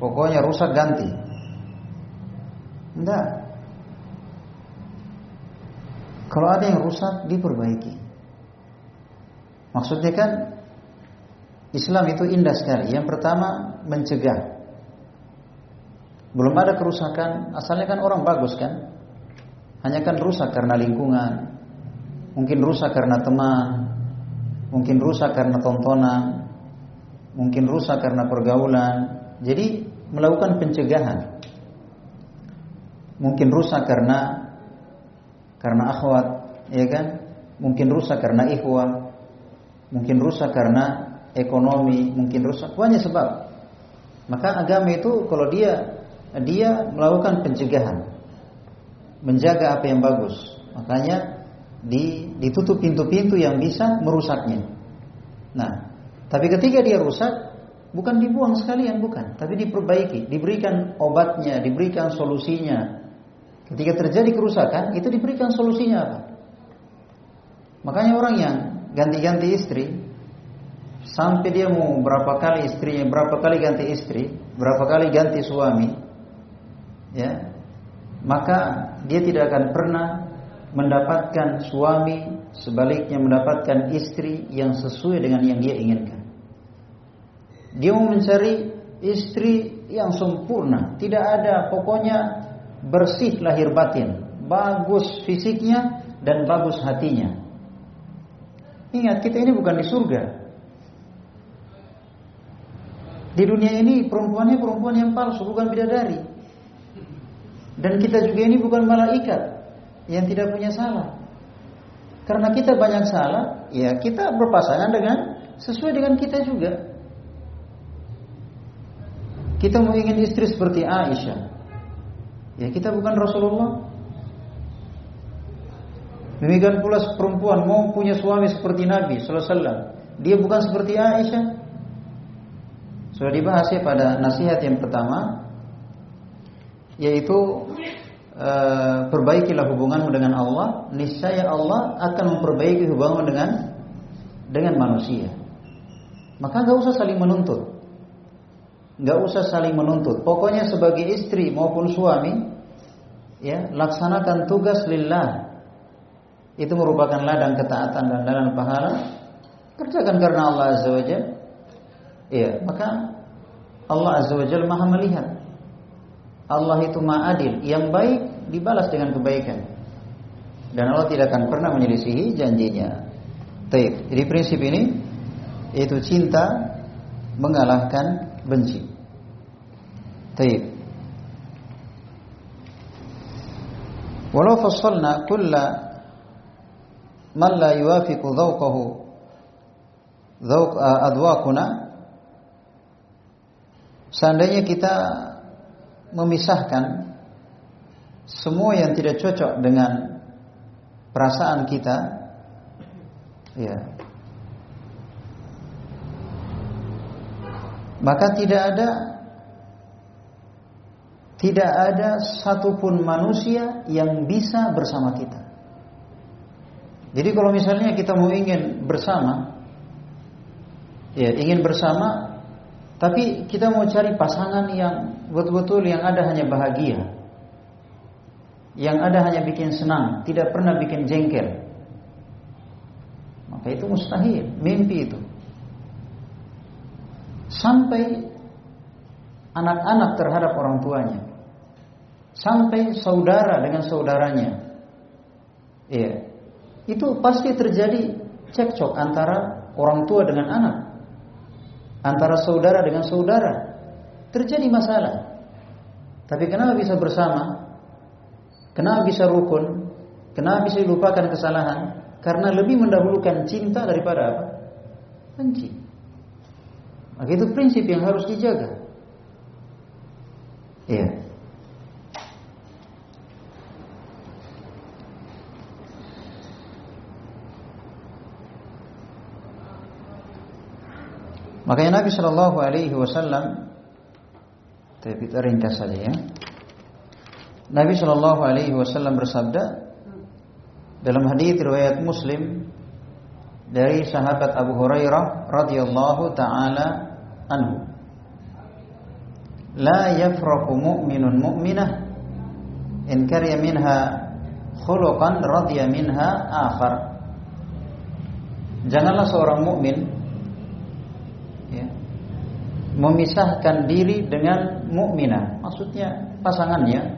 Pokoknya rusak ganti. Enggak. Kalau ada yang rusak diperbaiki. Maksudnya kan Islam itu indah sekali. Yang pertama mencegah. Belum ada kerusakan, asalnya kan orang bagus kan. Hanya kan rusak karena lingkungan, mungkin rusak karena teman, mungkin rusak karena tontonan, mungkin rusak karena pergaulan. Jadi melakukan pencegahan. Mungkin rusak karena karena akhwat, ya kan? Mungkin rusak karena ikhwah, mungkin rusak karena ekonomi, mungkin rusak banyak sebab. Maka agama itu kalau dia dia melakukan pencegahan, menjaga apa yang bagus. Makanya ditutup pintu-pintu yang bisa merusaknya. Nah, tapi ketika dia rusak, bukan dibuang sekalian, bukan, tapi diperbaiki, diberikan obatnya, diberikan solusinya, Ketika terjadi kerusakan, itu diberikan solusinya apa? Makanya orang yang ganti-ganti istri, sampai dia mau berapa kali istrinya, berapa kali ganti istri, berapa kali ganti suami, ya, maka dia tidak akan pernah mendapatkan suami sebaliknya mendapatkan istri yang sesuai dengan yang dia inginkan. Dia mau mencari istri yang sempurna, tidak ada pokoknya bersih lahir batin, bagus fisiknya dan bagus hatinya. Ingat kita ini bukan di surga. Di dunia ini perempuannya perempuan yang palsu, bukan bidadari. Dan kita juga ini bukan malaikat yang tidak punya salah. Karena kita banyak salah, ya kita berpasangan dengan sesuai dengan kita juga. Kita mau ingin istri seperti Aisyah, Ya kita bukan Rasulullah. Demikian pula perempuan mau punya suami seperti Nabi Sallallahu. Dia bukan seperti Aisyah. Sudah dibahas ya pada nasihat yang pertama, yaitu e, perbaikilah hubunganmu dengan Allah. Niscaya Allah akan memperbaiki hubunganmu dengan dengan manusia. Maka gak usah saling menuntut nggak usah saling menuntut. Pokoknya sebagai istri maupun suami, ya laksanakan tugas lillah. Itu merupakan ladang ketaatan dan ladang pahala. Kerjakan karena Allah Azza wa. Iya, maka Allah Azza wa Maha melihat. Allah itu Maha adil, yang baik dibalas dengan kebaikan. Dan Allah tidak akan pernah menyelisihi janjinya. Taib. Jadi prinsip ini itu cinta mengalahkan benci. Taib. Walau fassalna kulla man la yuwafiqu dhawqahu dhawq adwaquna seandainya kita memisahkan semua yang tidak cocok dengan perasaan kita ya maka tidak ada tidak ada satupun manusia yang bisa bersama kita. Jadi kalau misalnya kita mau ingin bersama, ya ingin bersama, tapi kita mau cari pasangan yang betul-betul yang ada hanya bahagia, yang ada hanya bikin senang, tidak pernah bikin jengkel, maka itu mustahil, mimpi itu. Sampai anak-anak terhadap orang tuanya sampai saudara dengan saudaranya. Iya. Itu pasti terjadi cekcok antara orang tua dengan anak. Antara saudara dengan saudara. Terjadi masalah. Tapi kenapa bisa bersama? Kenapa bisa rukun? Kenapa bisa dilupakan kesalahan? Karena lebih mendahulukan cinta daripada apa? Benci. Maka itu prinsip yang harus dijaga. Iya. Makanya Nabi Shallallahu Alaihi Wasallam, tapi kita ringkas saja ya. Nabi Shallallahu Alaihi Wasallam bersabda dalam hadis riwayat Muslim dari sahabat Abu Hurairah radhiyallahu taala anhu. La yafraku mu'minun mu'minah in karya minha khuluqan radhiya minha akhar. Janganlah seorang mukmin memisahkan diri dengan mukminah, maksudnya pasangannya.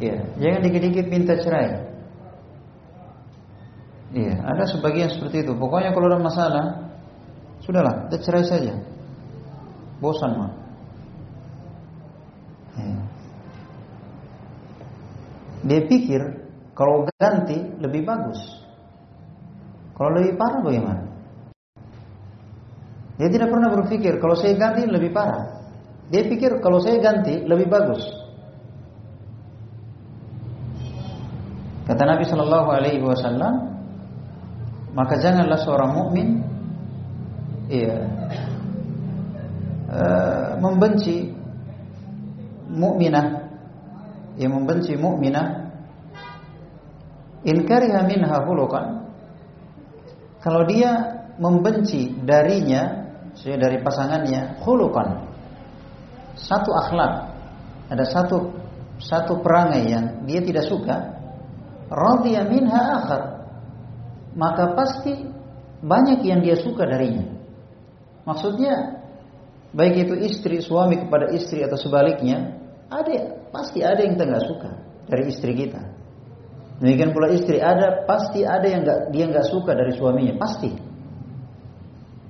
Ya, jangan dikit-dikit minta cerai. Iya, ada sebagian seperti itu. Pokoknya kalau ada masalah, sudahlah, kita cerai saja. Bosan mah. Iya. Dia pikir kalau ganti lebih bagus. Kalau lebih parah bagaimana? Dia tidak pernah berpikir kalau saya ganti lebih parah. Dia pikir kalau saya ganti lebih bagus. Kata Nabi Shallallahu Alaihi Wasallam, maka janganlah seorang mukmin iya uh, membenci mukminah yang membenci mukminah in kariha minha hulukan kalau dia membenci darinya saya dari pasangannya hulukan satu akhlak ada satu satu perangai yang dia tidak suka radhiya minha akhar maka pasti banyak yang dia suka darinya. Maksudnya baik itu istri suami kepada istri atau sebaliknya, ada pasti ada yang kita suka dari istri kita. Demikian pula istri ada pasti ada yang nggak dia nggak suka dari suaminya pasti.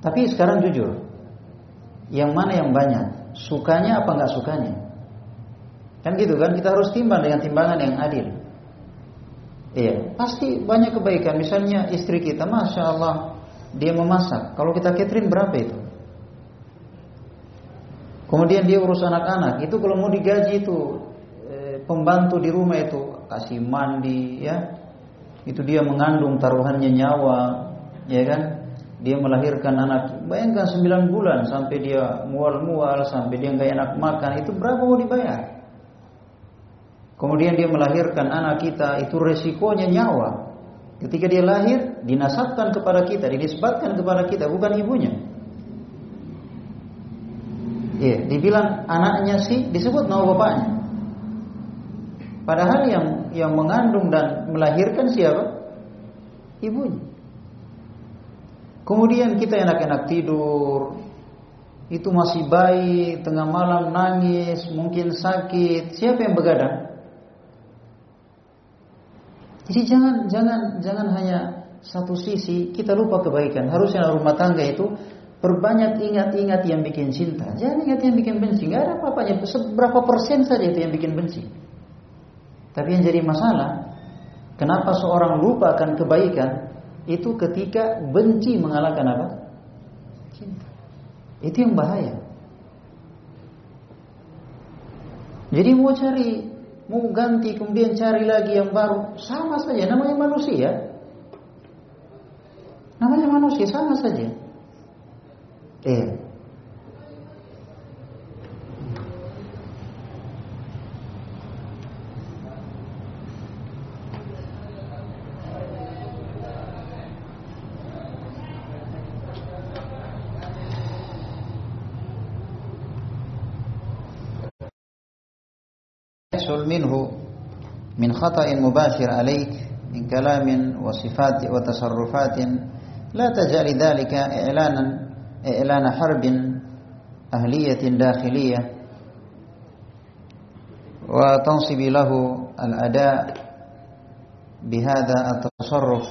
Tapi sekarang jujur, yang mana yang banyak sukanya apa nggak sukanya? Kan gitu kan kita harus timbang dengan timbangan yang adil. Iya, pasti banyak kebaikan. Misalnya istri kita, masya Allah, dia memasak. Kalau kita catering berapa itu? Kemudian dia urus anak-anak. Itu kalau mau digaji itu eh, pembantu di rumah itu kasih mandi, ya. Itu dia mengandung taruhannya nyawa, ya kan? Dia melahirkan anak. Bayangkan 9 bulan sampai dia mual-mual, sampai dia nggak enak makan. Itu berapa mau dibayar? Kemudian dia melahirkan anak kita, itu resikonya nyawa. Ketika dia lahir, dinasabkan kepada kita, dinisbatkan kepada kita, bukan ibunya. Iya, dibilang anaknya sih disebut nama bapaknya. Padahal yang yang mengandung dan melahirkan siapa? Ibunya. Kemudian kita enak-enak tidur, itu masih bayi, tengah malam nangis, mungkin sakit. Siapa yang begadang? Jadi jangan jangan jangan hanya satu sisi kita lupa kebaikan. Harusnya rumah tangga itu perbanyak ingat-ingat yang bikin cinta. Jangan ingat yang bikin benci. Gak ada apa-apanya. Seberapa persen saja itu yang bikin benci. Tapi yang jadi masalah, kenapa seorang lupa akan kebaikan itu ketika benci mengalahkan apa? Cinta. Itu yang bahaya. Jadi mau cari mau ganti kemudian cari lagi yang baru sama saja namanya manusia namanya manusia sama saja eh يحصل منه من خطأ مباشر عليك من كلام وصفات وتصرفات. لا تجعل ذلك إعلانا إعلان حرب أهلية داخلية. وتنصب له الأداء بهذا التصرف.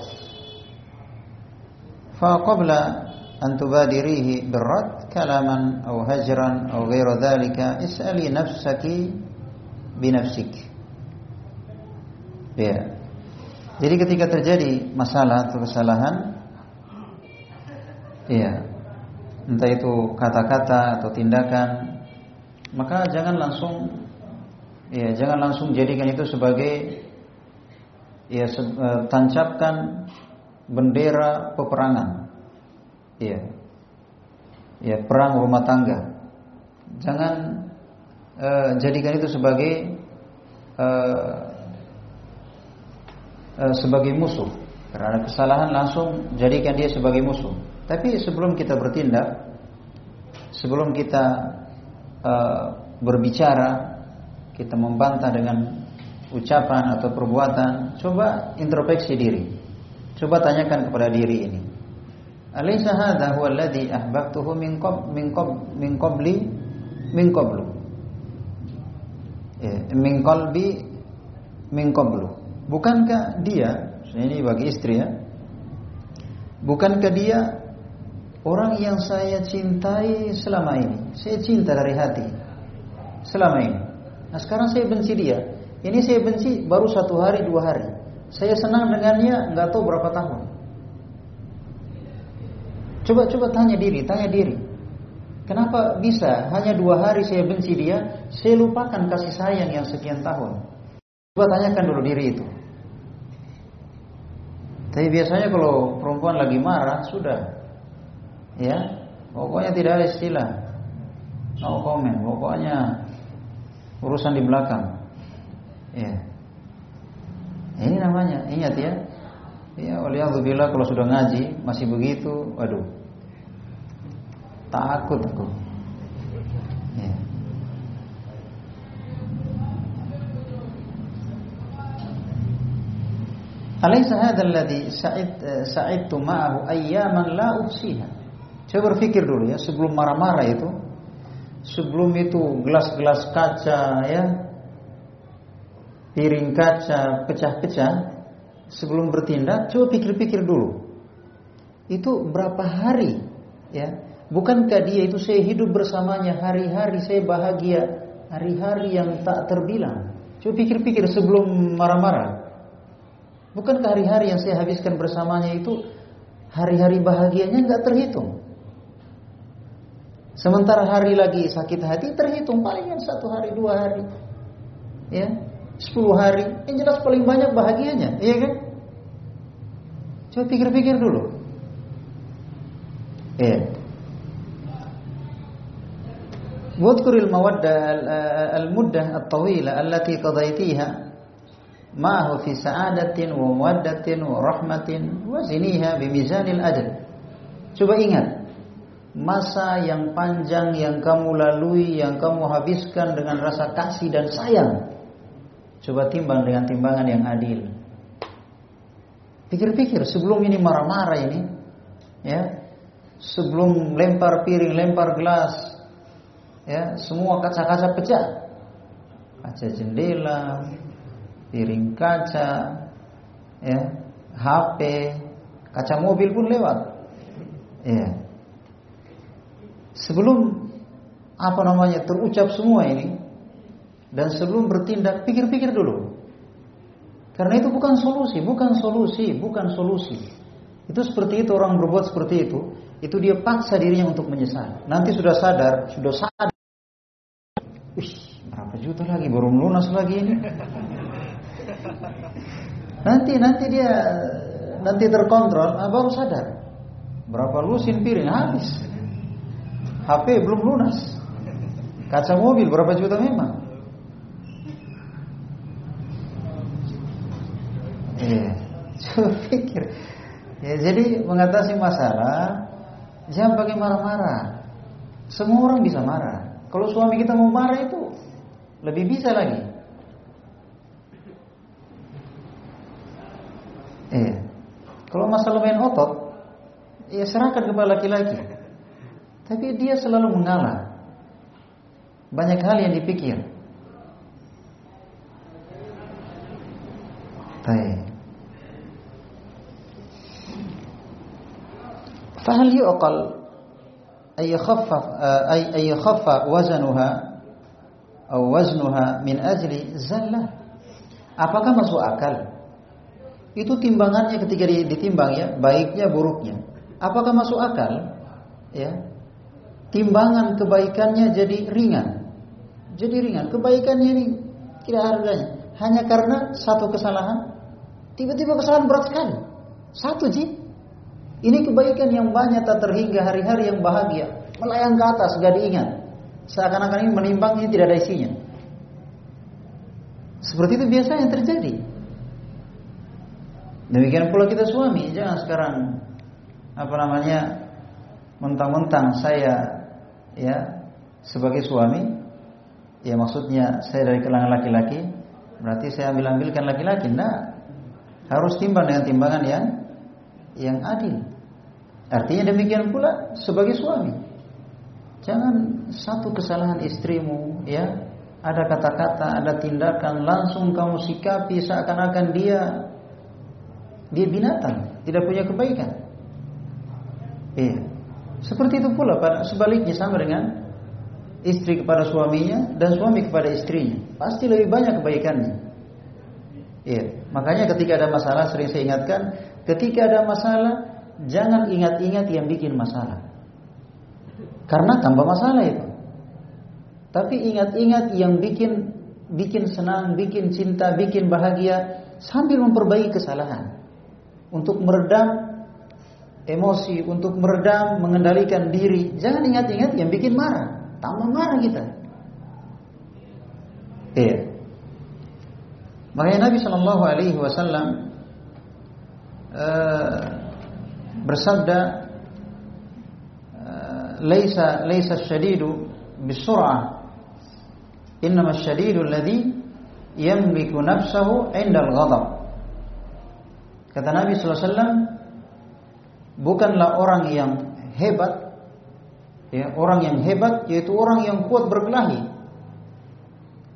فقبل أن تبادريه بالرد كلاما أو هجرا أو غير ذلك اسألي نفسك binafsik. Ya. Jadi ketika terjadi masalah atau kesalahan, ya, entah itu kata-kata atau tindakan, maka jangan langsung, ya, jangan langsung jadikan itu sebagai, ya, se e, tancapkan bendera peperangan, ya, ya, perang rumah tangga. Jangan uh, jadikan itu sebagai uh, uh, sebagai musuh. Karena kesalahan langsung jadikan dia sebagai musuh. Tapi sebelum kita bertindak, sebelum kita uh, berbicara, kita membantah dengan ucapan atau perbuatan, coba introspeksi diri. Coba tanyakan kepada diri ini. Alaysa hadha huwa alladhi ahbabtuhu min qab min qab min qabli min qablu min qalbi min qablu. Bukankah dia, ini bagi istri ya, Bukankah dia orang yang saya cintai selama ini? Saya cinta dari hati selama ini. Nah sekarang saya benci dia. Ini saya benci baru satu hari dua hari. Saya senang dengannya nggak tahu berapa tahun. Coba-coba tanya diri, tanya diri. Kenapa bisa hanya dua hari saya benci dia, saya lupakan kasih sayang yang sekian tahun. Coba tanyakan dulu diri itu. Tapi biasanya kalau perempuan lagi marah sudah, ya pokoknya tidak ada istilah, no comment, pokoknya urusan di belakang. Ya. Ini namanya, ingat ya. Ya, waliyadzubillah kalau sudah ngaji masih begitu, waduh. Takut aku. Ya. Alaysa hadzal ladzi sa'id sa'idtu ma'ahu ayyaman la. Coba berpikir dulu ya sebelum marah-marah itu. Sebelum itu gelas-gelas kaca ya. Piring kaca pecah-pecah sebelum bertindak coba pikir-pikir dulu. Itu berapa hari ya? Bukankah dia itu saya hidup bersamanya hari-hari saya bahagia, hari-hari yang tak terbilang. Coba pikir-pikir sebelum marah-marah. Bukankah hari-hari yang saya habiskan bersamanya itu hari-hari bahagianya nggak terhitung? Sementara hari lagi sakit hati terhitung palingan satu hari dua hari, ya sepuluh hari. Yang jelas paling banyak bahagianya, iya kan? Coba pikir-pikir dulu. Iya. At-tawila allati qadaitiha ma'ahu fi sa'adatin wa muwaddatin wa rahmatin wa ziniha bimizanil ajal. Coba ingat masa yang panjang yang kamu lalui, yang kamu habiskan dengan rasa kasih dan sayang. Coba timbang dengan timbangan yang adil. Pikir-pikir sebelum ini marah-marah ini, ya, sebelum lempar piring, lempar gelas, ya, semua kaca-kaca pecah, kaca jendela, piring kaca, ya, HP, kaca mobil pun lewat. Ya. Sebelum apa namanya terucap semua ini dan sebelum bertindak pikir-pikir dulu. Karena itu bukan solusi, bukan solusi, bukan solusi. Itu seperti itu orang berbuat seperti itu, itu dia paksa dirinya untuk menyesal. Nanti sudah sadar, sudah sadar. Wih, berapa juta lagi baru lunas lagi ini? Nanti nanti dia nanti terkontrol, nah baru sadar. Berapa lusin piring habis. HP belum lunas. Kaca mobil berapa juta memang? Iya. Coba pikir. Ya, jadi mengatasi masalah jangan pakai marah-marah. Semua orang bisa marah. Kalau suami kita mau marah itu lebih bisa lagi. Iya. Kalau masalah main otot, ya serahkan kepada laki-laki. Tapi dia selalu mengalah. Banyak hal yang dipikir. Baik. Fahal yuqal atau min. Apakah masuk akal? Itu timbangannya ketika ditimbang ya, baiknya buruknya. Apakah masuk akal? Ya. Timbangan kebaikannya jadi ringan. Jadi ringan, kebaikannya ini tidak harganya. Hanya karena satu kesalahan, tiba-tiba kesalahan berat sekali. Satu ji, ini kebaikan yang banyak tak terhingga hari-hari yang bahagia, melayang ke atas, gak diingat. Seakan-akan ini menimbang ini tidak ada isinya. Seperti itu biasa yang terjadi. Demikian pula kita suami, jangan sekarang apa namanya mentang-mentang saya ya sebagai suami, ya maksudnya saya dari kalangan laki-laki, berarti saya ambil ambilkan laki-laki, nah harus timbang dengan timbangan yang yang adil. Artinya demikian pula sebagai suami. Jangan satu kesalahan istrimu ya, ada kata-kata, ada tindakan langsung kamu sikapi seakan-akan dia dia binatang, tidak punya kebaikan. Iya. Seperti itu pula sebaliknya sama dengan istri kepada suaminya dan suami kepada istrinya. Pasti lebih banyak kebaikannya. Iya. Makanya ketika ada masalah sering saya ingatkan, ketika ada masalah jangan ingat-ingat yang bikin masalah. Karena tambah masalah itu. Tapi ingat-ingat yang bikin bikin senang, bikin cinta, bikin bahagia sambil memperbaiki kesalahan. Untuk meredam emosi, untuk meredam, mengendalikan diri. Jangan ingat-ingat yang bikin marah, tambah marah kita. Iya. Makanya Nabi Shallallahu Alaihi Wasallam uh, bersabda, uh, "Laisa laisa syadidu bisur'ah, innama syadidu alladhi yamliku nafsahu 'inda al-ghadab." Kata Nabi Wasallam, bukanlah orang yang hebat, ya, orang yang hebat yaitu orang yang kuat berkelahi,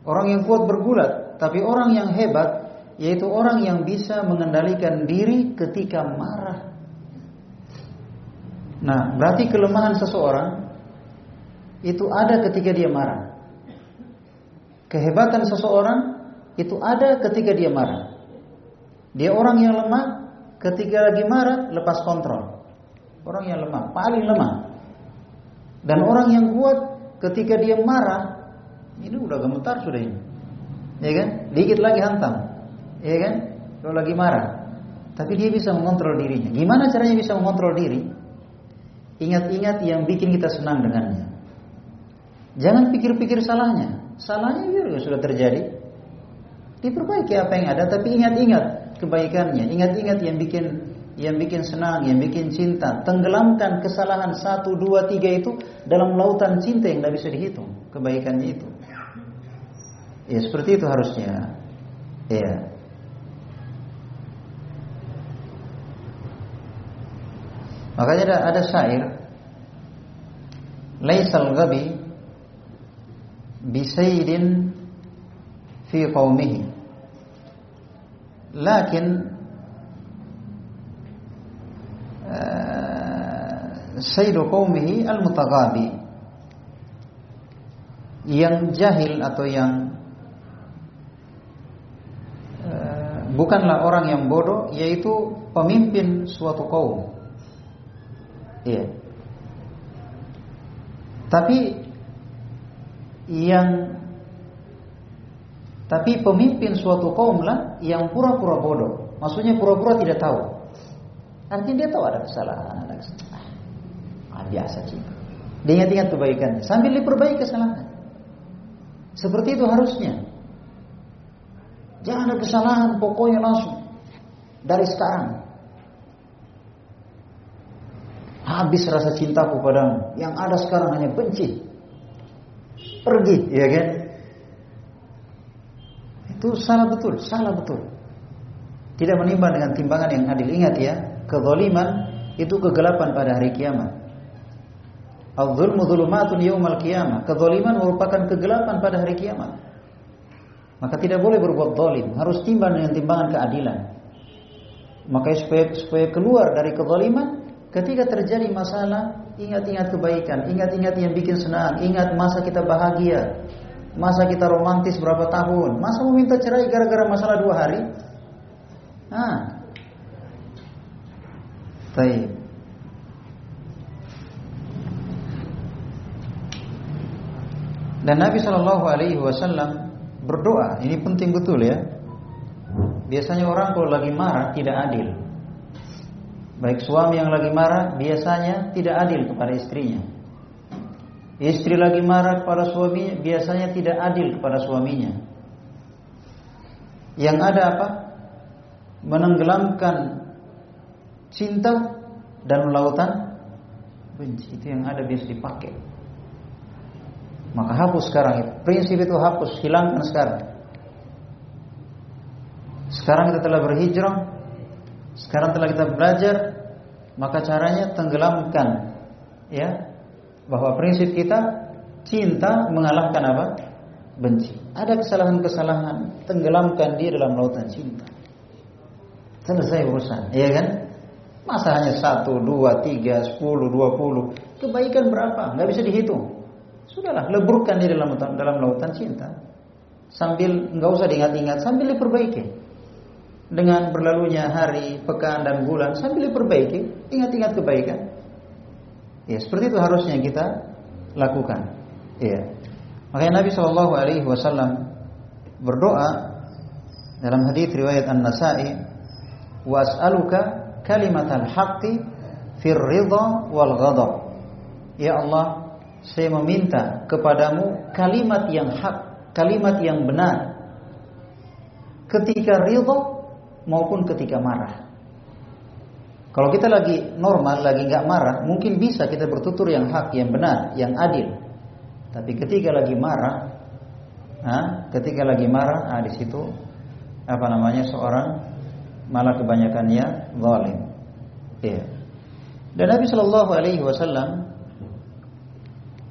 orang yang kuat bergulat, tapi orang yang hebat yaitu orang yang bisa mengendalikan diri ketika marah. Nah, berarti kelemahan seseorang itu ada ketika dia marah. Kehebatan seseorang itu ada ketika dia marah. Dia orang yang lemah ketika lagi marah lepas kontrol. Orang yang lemah, paling lemah. Dan orang yang kuat ketika dia marah, ini udah gemetar sudah ini ya kan? Dikit lagi hantam, ya kan? Kalau lagi marah, tapi dia bisa mengontrol dirinya. Gimana caranya bisa mengontrol diri? Ingat-ingat yang bikin kita senang dengannya. Jangan pikir-pikir salahnya. Salahnya juga sudah terjadi. Diperbaiki apa yang ada, tapi ingat-ingat kebaikannya. Ingat-ingat yang bikin yang bikin senang, yang bikin cinta. Tenggelamkan kesalahan satu, dua, tiga itu dalam lautan cinta yang tidak bisa dihitung. Kebaikannya itu. Ya seperti itu harusnya. Ya. Makanya ada, ada syair. Laisal ghabi bisaydin fi qaumihi lakin uh, sayyidu qaumihi al-mutaghabi. Yang jahil atau yang bukanlah orang yang bodoh yaitu pemimpin suatu kaum. Iya. Tapi yang tapi pemimpin suatu kaum lah yang pura-pura bodoh. Maksudnya pura-pura tidak tahu. Artinya dia tahu ada kesalahan, ada kesalahan. Ah, biasa sih. Dia ingat-ingat kebaikannya sambil diperbaiki kesalahan. Seperti itu harusnya. Jangan ada kesalahan, pokoknya langsung dari sekarang. Habis rasa cintaku padamu. Yang ada sekarang hanya benci. Pergi, ya kan? Itu salah betul, salah betul. Tidak menimbang dengan timbangan yang adil. Ingat ya, kezaliman itu kegelapan pada hari kiamat. Al-zulmu zulumatun yaumal qiyamah. Kezaliman merupakan kegelapan pada hari kiamat. Maka tidak boleh berbuat zalim, harus timbang dengan timbangan keadilan. Maka supaya supaya keluar dari kezaliman, ketika terjadi masalah, ingat-ingat kebaikan, ingat-ingat yang bikin senang, ingat masa kita bahagia, masa kita romantis berapa tahun, masa mau minta cerai gara-gara masalah dua hari? Nah, Baik. Dan Nabi Shallallahu Alaihi Wasallam berdoa. Ini penting betul ya. Biasanya orang kalau lagi marah tidak adil. Baik suami yang lagi marah biasanya tidak adil kepada istrinya. Istri lagi marah kepada suaminya biasanya tidak adil kepada suaminya. Yang ada apa? Menenggelamkan cinta dan lautan benci itu yang ada biasa dipakai. Maka hapus sekarang. Prinsip itu hapus, hilangkan sekarang. Sekarang kita telah berhijrah, sekarang telah kita belajar, maka caranya tenggelamkan ya bahwa prinsip kita cinta mengalahkan apa? benci. Ada kesalahan-kesalahan, tenggelamkan dia dalam lautan cinta. Selesai urusan, iya kan? Masa hanya satu, dua, tiga, sepuluh, dua puluh. Kebaikan berapa? Nggak bisa dihitung. Sudahlah, leburkan di dalam dalam lautan cinta. Sambil nggak usah diingat-ingat, sambil diperbaiki. Dengan berlalunya hari, pekan dan bulan, sambil diperbaiki, ingat-ingat kebaikan. Ya, seperti itu harusnya kita lakukan. Iya. Makanya Nabi Shallallahu Alaihi Wasallam berdoa dalam hadis riwayat An Nasai, was'aluka kalimat al-haqqi fir ridha wal ghadab. Ya Allah, saya meminta kepadamu kalimat yang hak, kalimat yang benar. Ketika ridha maupun ketika marah. Kalau kita lagi normal, lagi nggak marah, mungkin bisa kita bertutur yang hak, yang benar, yang adil. Tapi ketika lagi marah, nah, ketika lagi marah, nah, di situ apa namanya seorang malah kebanyakannya zalim. Iya. Dan Nabi Shallallahu Alaihi Wasallam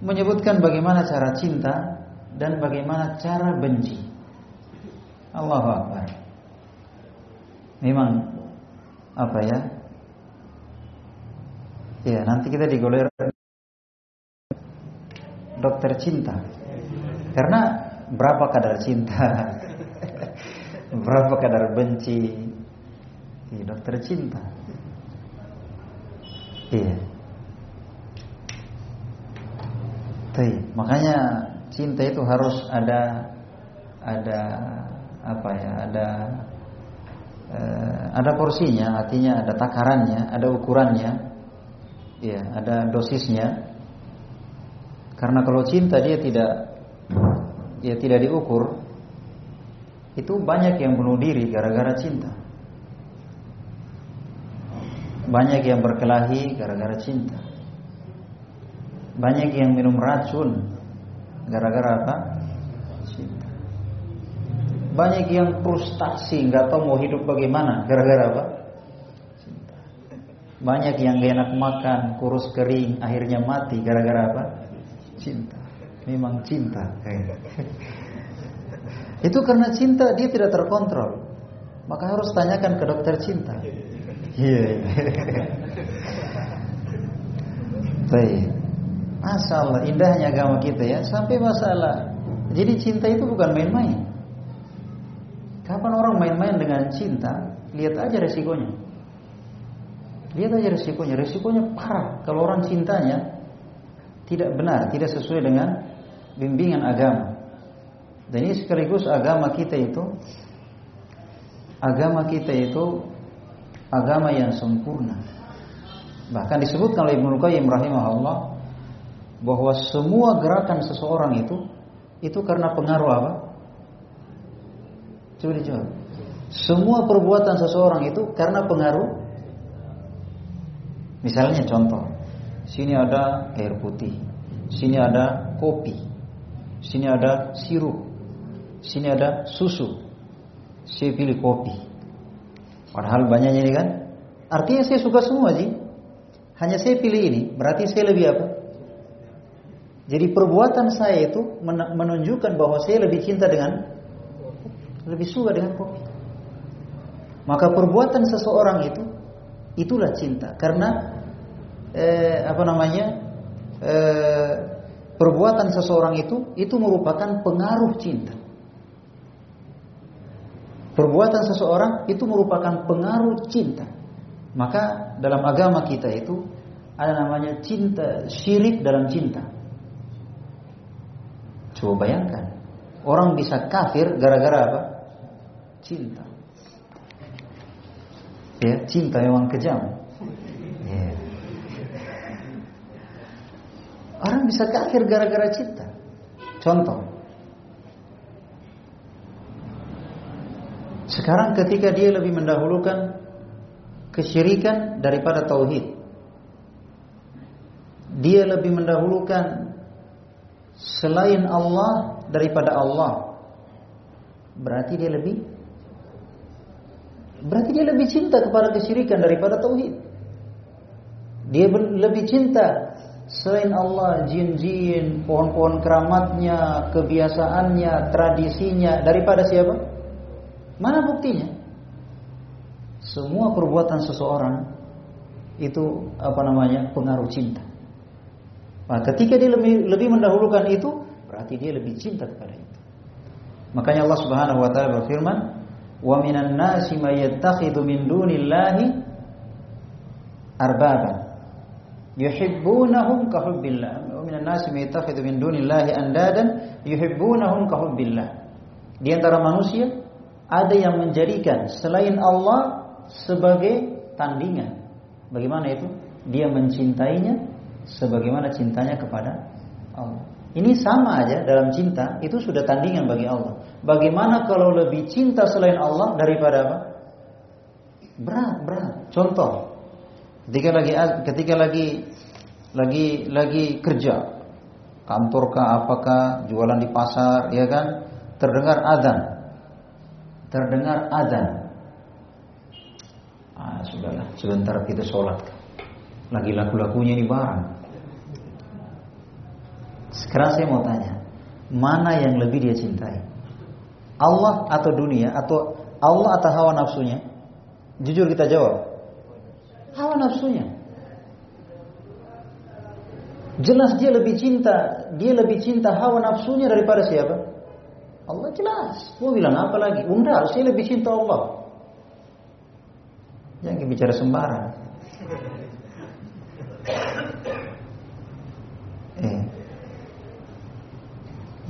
menyebutkan bagaimana cara cinta dan bagaimana cara benci. Allahu Akbar. Memang apa ya? Ya, nanti kita digoler dokter cinta. Karena berapa kadar cinta? berapa kadar benci? Iya, dokter cinta. Iya. Tapi makanya cinta itu harus ada ada apa ya? Ada ada porsinya, artinya ada takarannya, ada ukurannya. Iya, ada dosisnya. Karena kalau cinta dia tidak ya tidak diukur, itu banyak yang bunuh diri gara-gara cinta. Banyak yang berkelahi gara-gara cinta. Banyak yang minum racun gara-gara apa? Banyak yang frustasi, nggak tahu mau hidup bagaimana gara-gara apa? Cinta. Banyak yang gak enak makan, kurus kering, akhirnya mati gara-gara apa? Cinta. Memang cinta. Itu karena cinta dia tidak terkontrol. Maka harus tanyakan ke dokter cinta. Iya. Baik. Masya Allah, indahnya agama kita ya. Sampai masalah. Jadi cinta itu bukan main-main. Kapan orang main-main dengan cinta, lihat aja resikonya. Lihat aja resikonya. Resikonya parah. Kalau orang cintanya tidak benar, tidak sesuai dengan bimbingan agama. Dan ini sekaligus agama kita itu agama kita itu agama yang sempurna. Bahkan disebutkan oleh Ibnu Qayyim rahimahullah bahwa semua gerakan seseorang itu itu karena pengaruh apa? Coba dijawab. Semua perbuatan seseorang itu karena pengaruh Misalnya contoh, sini ada air putih, sini ada kopi, sini ada sirup, sini ada susu. Saya pilih kopi. Padahal banyaknya ini kan. Artinya saya suka semua sih. Hanya saya pilih ini. Berarti saya lebih apa? Jadi perbuatan saya itu menunjukkan bahwa saya lebih cinta dengan lebih suka dengan kopi. Maka perbuatan seseorang itu itulah cinta karena eh, apa namanya eh, perbuatan seseorang itu itu merupakan pengaruh cinta. Perbuatan seseorang itu merupakan pengaruh cinta. Maka dalam agama kita itu ada namanya cinta syirik dalam cinta. Coba bayangkan, orang bisa kafir gara-gara apa? Cinta. Ya, cinta memang kejam. Ya. Orang bisa kafir gara-gara cinta. Contoh, Sekarang ketika dia lebih mendahulukan kesyirikan daripada tauhid. Dia lebih mendahulukan selain Allah daripada Allah. Berarti dia lebih Berarti dia lebih cinta kepada kesyirikan daripada tauhid. Dia lebih cinta selain Allah, jin-jin, pohon-pohon keramatnya, kebiasaannya, tradisinya daripada siapa? Mana buktinya? Semua perbuatan seseorang itu apa namanya pengaruh cinta. Nah, ketika dia lebih lebih mendahulukan itu, berarti dia lebih cinta kepada itu. Makanya Allah Subhanahu wa taala berfirman, "Wa minan nasi may yattakhidhu min dunillahi arbaba yuhibbunahum ka hubbillah." Wa minan nasi may yattakhidhu min dunillahi andadan yuhibbunahum ka hubbillah. Di antara manusia ada yang menjadikan selain Allah sebagai tandingan Bagaimana itu? Dia mencintainya sebagaimana cintanya kepada Allah. Ini sama aja dalam cinta itu sudah tandingan bagi Allah. Bagaimana kalau lebih cinta selain Allah daripada apa? Berat, berat. Contoh, ketika lagi ketika lagi lagi lagi kerja, kantorkah apakah jualan di pasar, ya kan? Terdengar adzan. Terdengar adzan. Ah, sudahlah, sebentar kita sholat. Lagi laku-lakunya ini barang. Sekarang saya mau tanya, mana yang lebih dia cintai? Allah atau dunia atau Allah atau hawa nafsunya? Jujur kita jawab. Hawa nafsunya. Jelas dia lebih cinta, dia lebih cinta hawa nafsunya daripada siapa? Allah jelas. Mau bilang apa lagi? Bunda, saya lebih cinta Allah. Jangan bicara sembarang. Eh.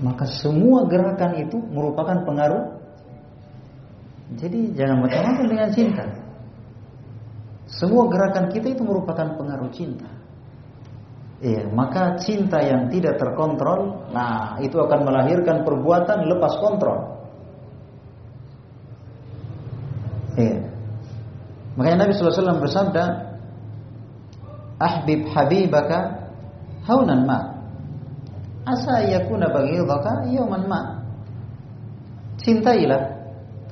Maka semua gerakan itu merupakan pengaruh. Jadi jangan macam-macam dengan cinta. Semua gerakan kita itu merupakan pengaruh cinta. Iya, maka cinta yang tidak terkontrol, nah itu akan melahirkan perbuatan lepas kontrol. Iya. Makanya Nabi SAW bersabda, Ahbib habibaka haunan ma. Asa yakuna baghidaka yawman ma. Cintailah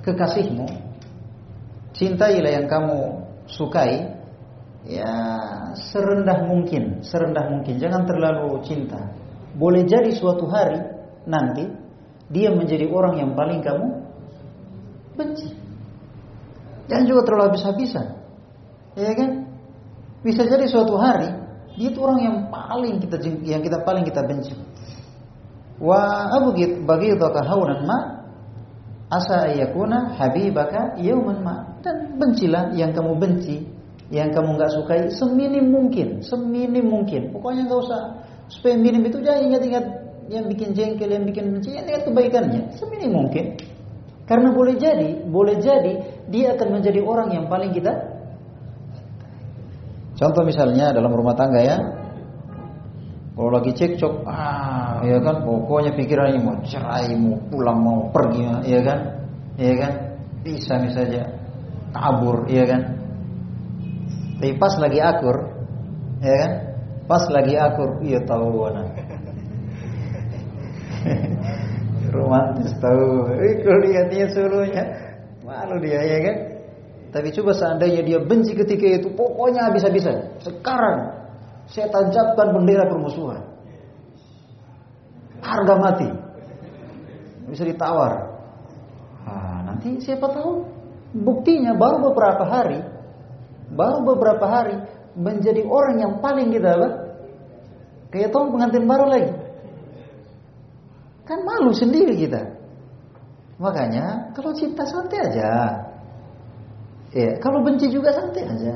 kekasihmu. Cintailah yang kamu sukai ya serendah mungkin, serendah mungkin. Jangan terlalu cinta. Boleh jadi suatu hari nanti dia menjadi orang yang paling kamu benci. Jangan juga terlalu habis-habisan. Ya kan? Bisa jadi suatu hari dia itu orang yang paling kita yang kita paling kita benci. Wa abghid baghidaka haunan ma asa ayakuna habibaka yauman ma dan bencilah yang kamu benci, yang kamu nggak sukai seminim mungkin, seminim mungkin. Pokoknya nggak usah supaya minim itu jangan ingat-ingat yang bikin jengkel, yang bikin benci, ingat kebaikannya seminim mungkin. Karena boleh jadi, boleh jadi dia akan menjadi orang yang paling kita Contoh misalnya dalam rumah tangga ya. Kalau lagi cekcok, ah, ya kan, pokoknya pikirannya mau cerai, mau pulang, mau pergi, ya kan, ya kan, bisa misalnya kabur, ya kan. Tapi pas lagi akur, ya kan, pas lagi akur, iya tahu mana. Romantis tahu, eh, kalau lihatnya seluruhnya Malu dia ya kan? Tapi coba seandainya dia benci ketika itu, pokoknya habis-habisan. Sekarang saya tancapkan bendera permusuhan. Harga mati. Bisa ditawar. Nah, nanti siapa tahu buktinya baru beberapa hari, baru beberapa hari menjadi orang yang paling kita apa? Kayak tahun pengantin baru lagi. Kan malu sendiri kita. Makanya kalau cinta santai aja. Ya, kalau benci juga santai aja.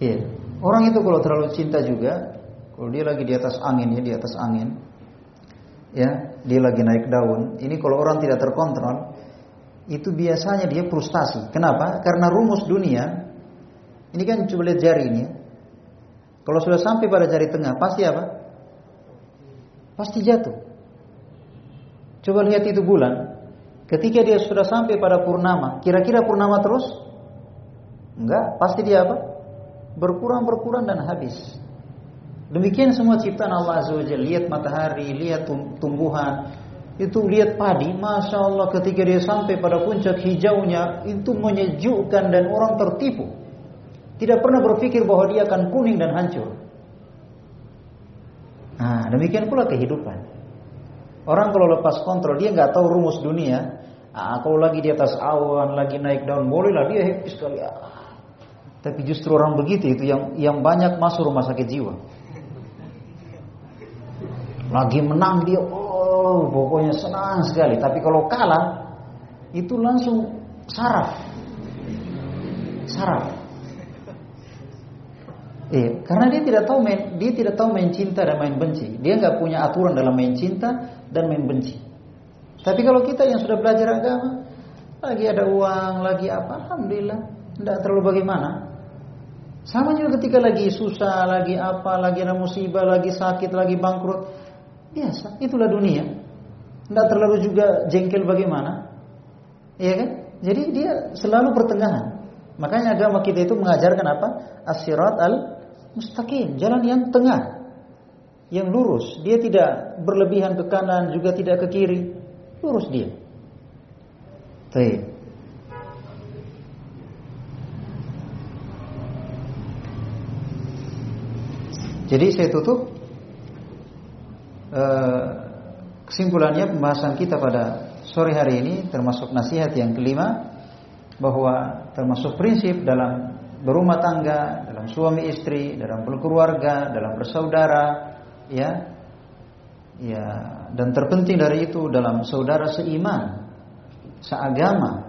Ya, orang itu kalau terlalu cinta juga, kalau dia lagi di atas angin ya, di atas angin, ya, dia lagi naik daun. Ini kalau orang tidak terkontrol, itu biasanya dia frustasi. Kenapa? Karena rumus dunia, ini kan coba lihat jari ini. Kalau sudah sampai pada jari tengah, pasti apa? Pasti jatuh. Coba lihat itu bulan. Ketika dia sudah sampai pada purnama, kira-kira purnama terus? Enggak, pasti dia apa? Berkurang, berkurang dan habis. Demikian semua ciptaan Allah Azza Lihat matahari, lihat tumbuhan, itu lihat padi, masya Allah ketika dia sampai pada puncak hijaunya itu menyejukkan dan orang tertipu. Tidak pernah berpikir bahwa dia akan kuning dan hancur. Nah, demikian pula kehidupan. Orang kalau lepas kontrol dia nggak tahu rumus dunia. Ah, kalau lagi di atas awan, lagi naik daun, bolehlah dia happy sekali. Ah, Tapi justru orang begitu itu yang yang banyak masuk rumah sakit jiwa. Lagi menang dia, oh pokoknya senang sekali. Tapi kalau kalah, itu langsung saraf. Saraf. Eh, karena dia tidak tahu main, dia tidak tahu main cinta dan main benci. Dia nggak punya aturan dalam main cinta dan main benci. Tapi kalau kita yang sudah belajar agama, lagi ada uang, lagi apa, alhamdulillah, tidak terlalu bagaimana. Sama juga ketika lagi susah, lagi apa, lagi ada musibah, lagi sakit, lagi bangkrut. Biasa, itulah dunia. Tidak terlalu juga jengkel bagaimana. Iya kan? Jadi dia selalu pertengahan. Makanya agama kita itu mengajarkan apa? Asyirat al-mustaqim, jalan yang tengah. Yang lurus, dia tidak berlebihan ke kanan, juga tidak ke kiri. Lurus dia. Baik. Jadi saya tutup eh, kesimpulannya pembahasan kita pada sore hari ini termasuk nasihat yang kelima bahwa termasuk prinsip dalam berumah tangga, dalam suami istri, dalam berkeluarga, dalam bersaudara, ya, ya, dan terpenting dari itu dalam saudara seiman, seagama,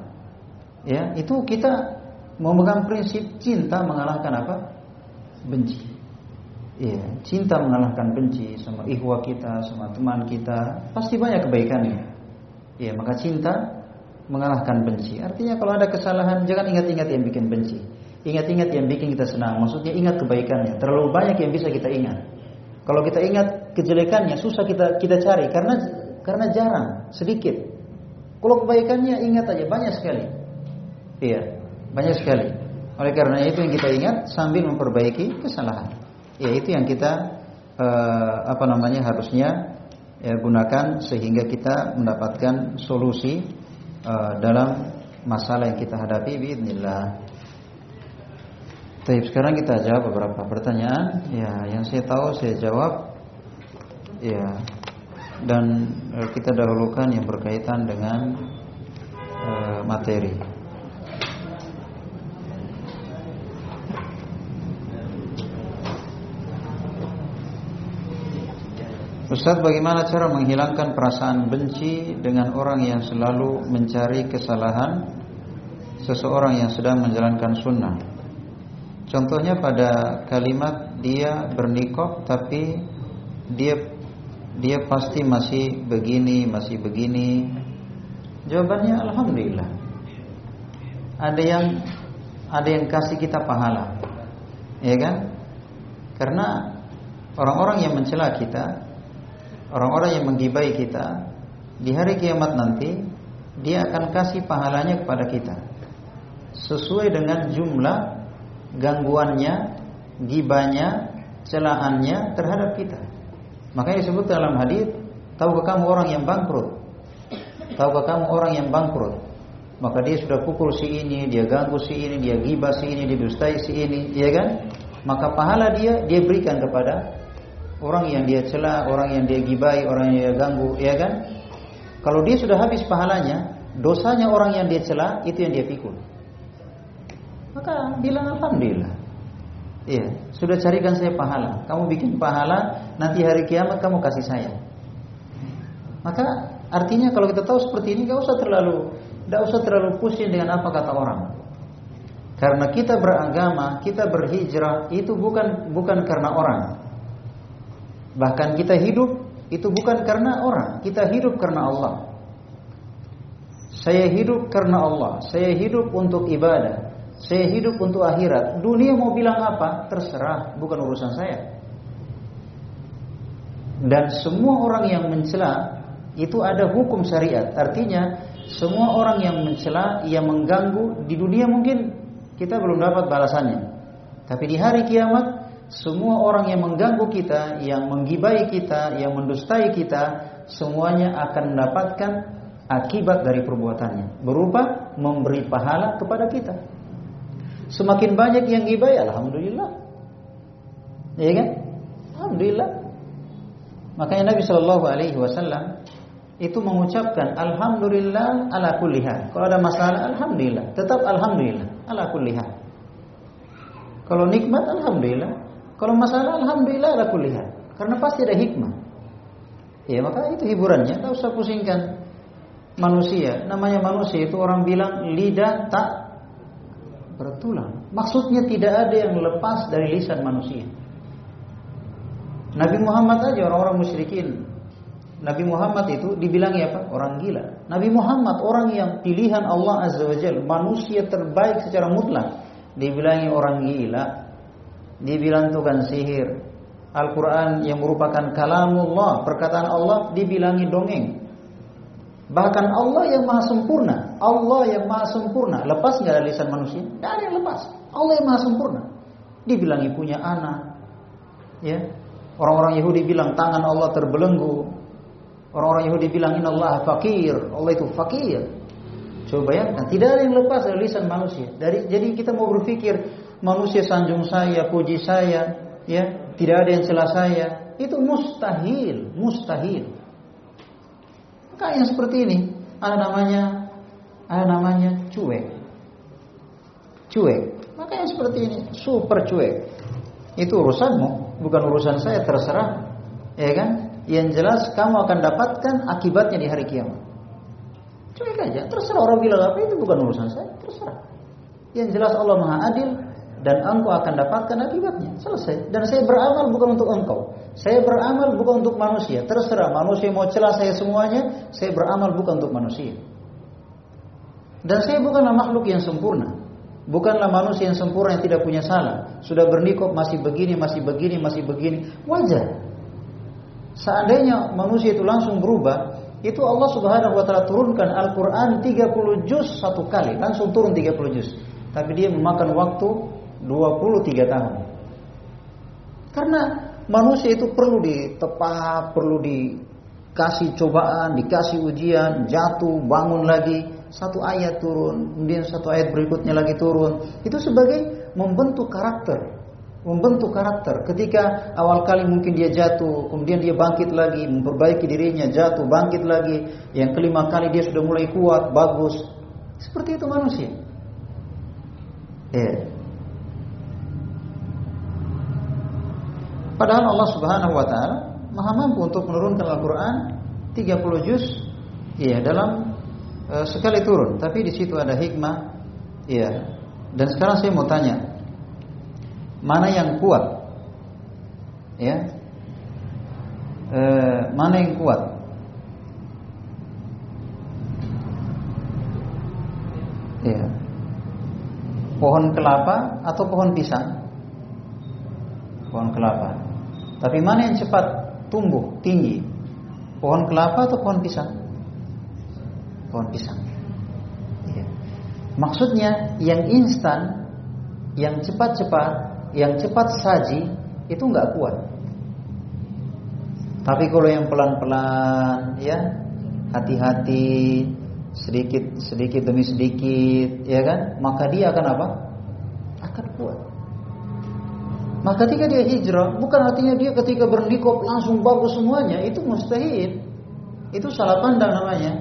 ya, itu kita memegang prinsip cinta mengalahkan apa? Benci. Iya, cinta mengalahkan benci sama ikhwah kita, sama teman kita, pasti banyak kebaikannya. Iya, maka cinta mengalahkan benci. Artinya kalau ada kesalahan jangan ingat-ingat yang bikin benci. Ingat-ingat yang bikin kita senang. Maksudnya ingat kebaikannya. Terlalu banyak yang bisa kita ingat. Kalau kita ingat kejelekannya susah kita kita cari karena karena jarang, sedikit. Kalau kebaikannya ingat aja banyak sekali. Iya, banyak sekali. Oleh karena itu yang kita ingat sambil memperbaiki kesalahan. Ya itu yang kita eh, apa namanya harusnya ya, gunakan sehingga kita mendapatkan solusi eh, dalam masalah yang kita hadapi bismillah. Baik, sekarang kita jawab beberapa pertanyaan. Ya, yang saya tahu saya jawab. Ya, dan eh, kita dahulukan yang berkaitan dengan eh, materi. Ustaz bagaimana cara menghilangkan perasaan benci dengan orang yang selalu mencari kesalahan seseorang yang sedang menjalankan sunnah? Contohnya pada kalimat dia bernikop tapi dia dia pasti masih begini, masih begini. Jawabannya Alhamdulillah. Ada yang ada yang kasih kita pahala. Ya kan? Karena orang-orang yang mencela kita orang-orang yang menggibai kita di hari kiamat nanti dia akan kasih pahalanya kepada kita sesuai dengan jumlah gangguannya, gibahnya, celahannya terhadap kita. Makanya disebut dalam hadis, tahukah kamu orang yang bangkrut? Tahukah kamu orang yang bangkrut? Maka dia sudah pukul si ini, dia ganggu si ini, dia gibah si ini, dia dustai si ini, ya kan? Maka pahala dia dia berikan kepada orang yang dia cela, orang yang dia gibai, orang yang dia ganggu, ya kan? Kalau dia sudah habis pahalanya, dosanya orang yang dia cela itu yang dia pikul. Maka bilang alhamdulillah. Iya, sudah carikan saya pahala. Kamu bikin pahala, nanti hari kiamat kamu kasih saya. Maka artinya kalau kita tahu seperti ini, gak usah terlalu, gak usah terlalu pusing dengan apa kata orang. Karena kita beragama, kita berhijrah itu bukan bukan karena orang, Bahkan kita hidup itu bukan karena orang, kita hidup karena Allah. Saya hidup karena Allah, saya hidup untuk ibadah, saya hidup untuk akhirat. Dunia mau bilang apa? Terserah, bukan urusan saya. Dan semua orang yang mencela itu ada hukum syariat. Artinya semua orang yang mencela, yang mengganggu di dunia mungkin kita belum dapat balasannya. Tapi di hari kiamat semua orang yang mengganggu kita, yang menggibai kita, yang mendustai kita, semuanya akan mendapatkan akibat dari perbuatannya berupa memberi pahala kepada kita. Semakin banyak yang gibai, alhamdulillah. Ya kan? Alhamdulillah. Makanya Nabi Shallallahu alaihi wasallam itu mengucapkan alhamdulillah ala kulli Kalau ada masalah alhamdulillah, tetap alhamdulillah ala kulli Kalau nikmat alhamdulillah. Kalau masalah alhamdulillah ala kulihat. Karena pasti ada hikmah. Ya maka itu hiburannya, tak usah pusingkan manusia. Namanya manusia itu orang bilang lidah tak bertulang. Maksudnya tidak ada yang lepas dari lisan manusia. Nabi Muhammad aja orang-orang musyrikin. Nabi Muhammad itu dibilangi apa? Orang gila. Nabi Muhammad orang yang pilihan Allah Azza wa Jalla, manusia terbaik secara mutlak. Dibilangi orang gila. Dibilang tukang sihir. Al-Quran yang merupakan kalamullah, perkataan Allah dibilangi dongeng. Bahkan Allah yang maha sempurna, Allah yang maha sempurna, lepas nggak dari lisan manusia? Tidak ada yang lepas. Allah yang maha sempurna. Dibilangi punya anak, ya Orang-orang Yahudi bilang tangan Allah terbelenggu. Orang-orang Yahudi bilang Allah fakir. Allah itu fakir. Coba bayangkan, tidak ada yang lepas dari lisan manusia. Dari, jadi kita mau berpikir manusia sanjung saya, puji saya, ya tidak ada yang celah saya. Itu mustahil, mustahil. Maka yang seperti ini ada namanya, ada namanya cuek, cuek. Maka yang seperti ini super cuek. Itu urusanmu, bukan urusan saya, terserah. Ya kan? Yang jelas kamu akan dapatkan akibatnya di hari kiamat. Cuek aja, terserah orang bilang apa itu bukan urusan saya, terserah. Yang jelas Allah Maha Adil dan engkau akan dapatkan akibatnya. Selesai. Dan saya beramal bukan untuk engkau. Saya beramal bukan untuk manusia. Terserah manusia mau celah saya semuanya, saya beramal bukan untuk manusia. Dan saya bukanlah makhluk yang sempurna. Bukanlah manusia yang sempurna yang tidak punya salah. Sudah bernikop masih begini, masih begini, masih begini. Wajar. Seandainya manusia itu langsung berubah, itu Allah Subhanahu wa taala turunkan Al-Qur'an 30 juz satu kali, langsung turun 30 juz. Tapi dia memakan waktu 23 tahun. Karena manusia itu perlu ditepat, perlu dikasih cobaan, dikasih ujian, jatuh, bangun lagi satu ayat turun, kemudian satu ayat berikutnya lagi turun. Itu sebagai membentuk karakter. Membentuk karakter. Ketika awal kali mungkin dia jatuh, kemudian dia bangkit lagi, memperbaiki dirinya, jatuh, bangkit lagi. Yang kelima kali dia sudah mulai kuat, bagus. Seperti itu manusia. Ya. Padahal Allah Subhanahu wa taala Maha mampu untuk menurunkan Al-Qur'an 30 juz ya dalam e, sekali turun, tapi di situ ada hikmah. Iya. Dan sekarang saya mau tanya, mana yang kuat? Ya. E, mana yang kuat? Iya. Pohon kelapa atau pohon pisang? Pohon kelapa. Tapi mana yang cepat tumbuh tinggi? Pohon kelapa atau pohon pisang? pohon pisang. Ya. Maksudnya yang instan, yang cepat-cepat, yang cepat saji itu nggak kuat. Tapi kalau yang pelan-pelan, ya hati-hati, sedikit sedikit demi sedikit, ya kan? Maka dia akan apa? Akan kuat. Maka ketika dia hijrah, bukan artinya dia ketika bernikop langsung bagus semuanya, itu mustahil. Itu salah pandang namanya.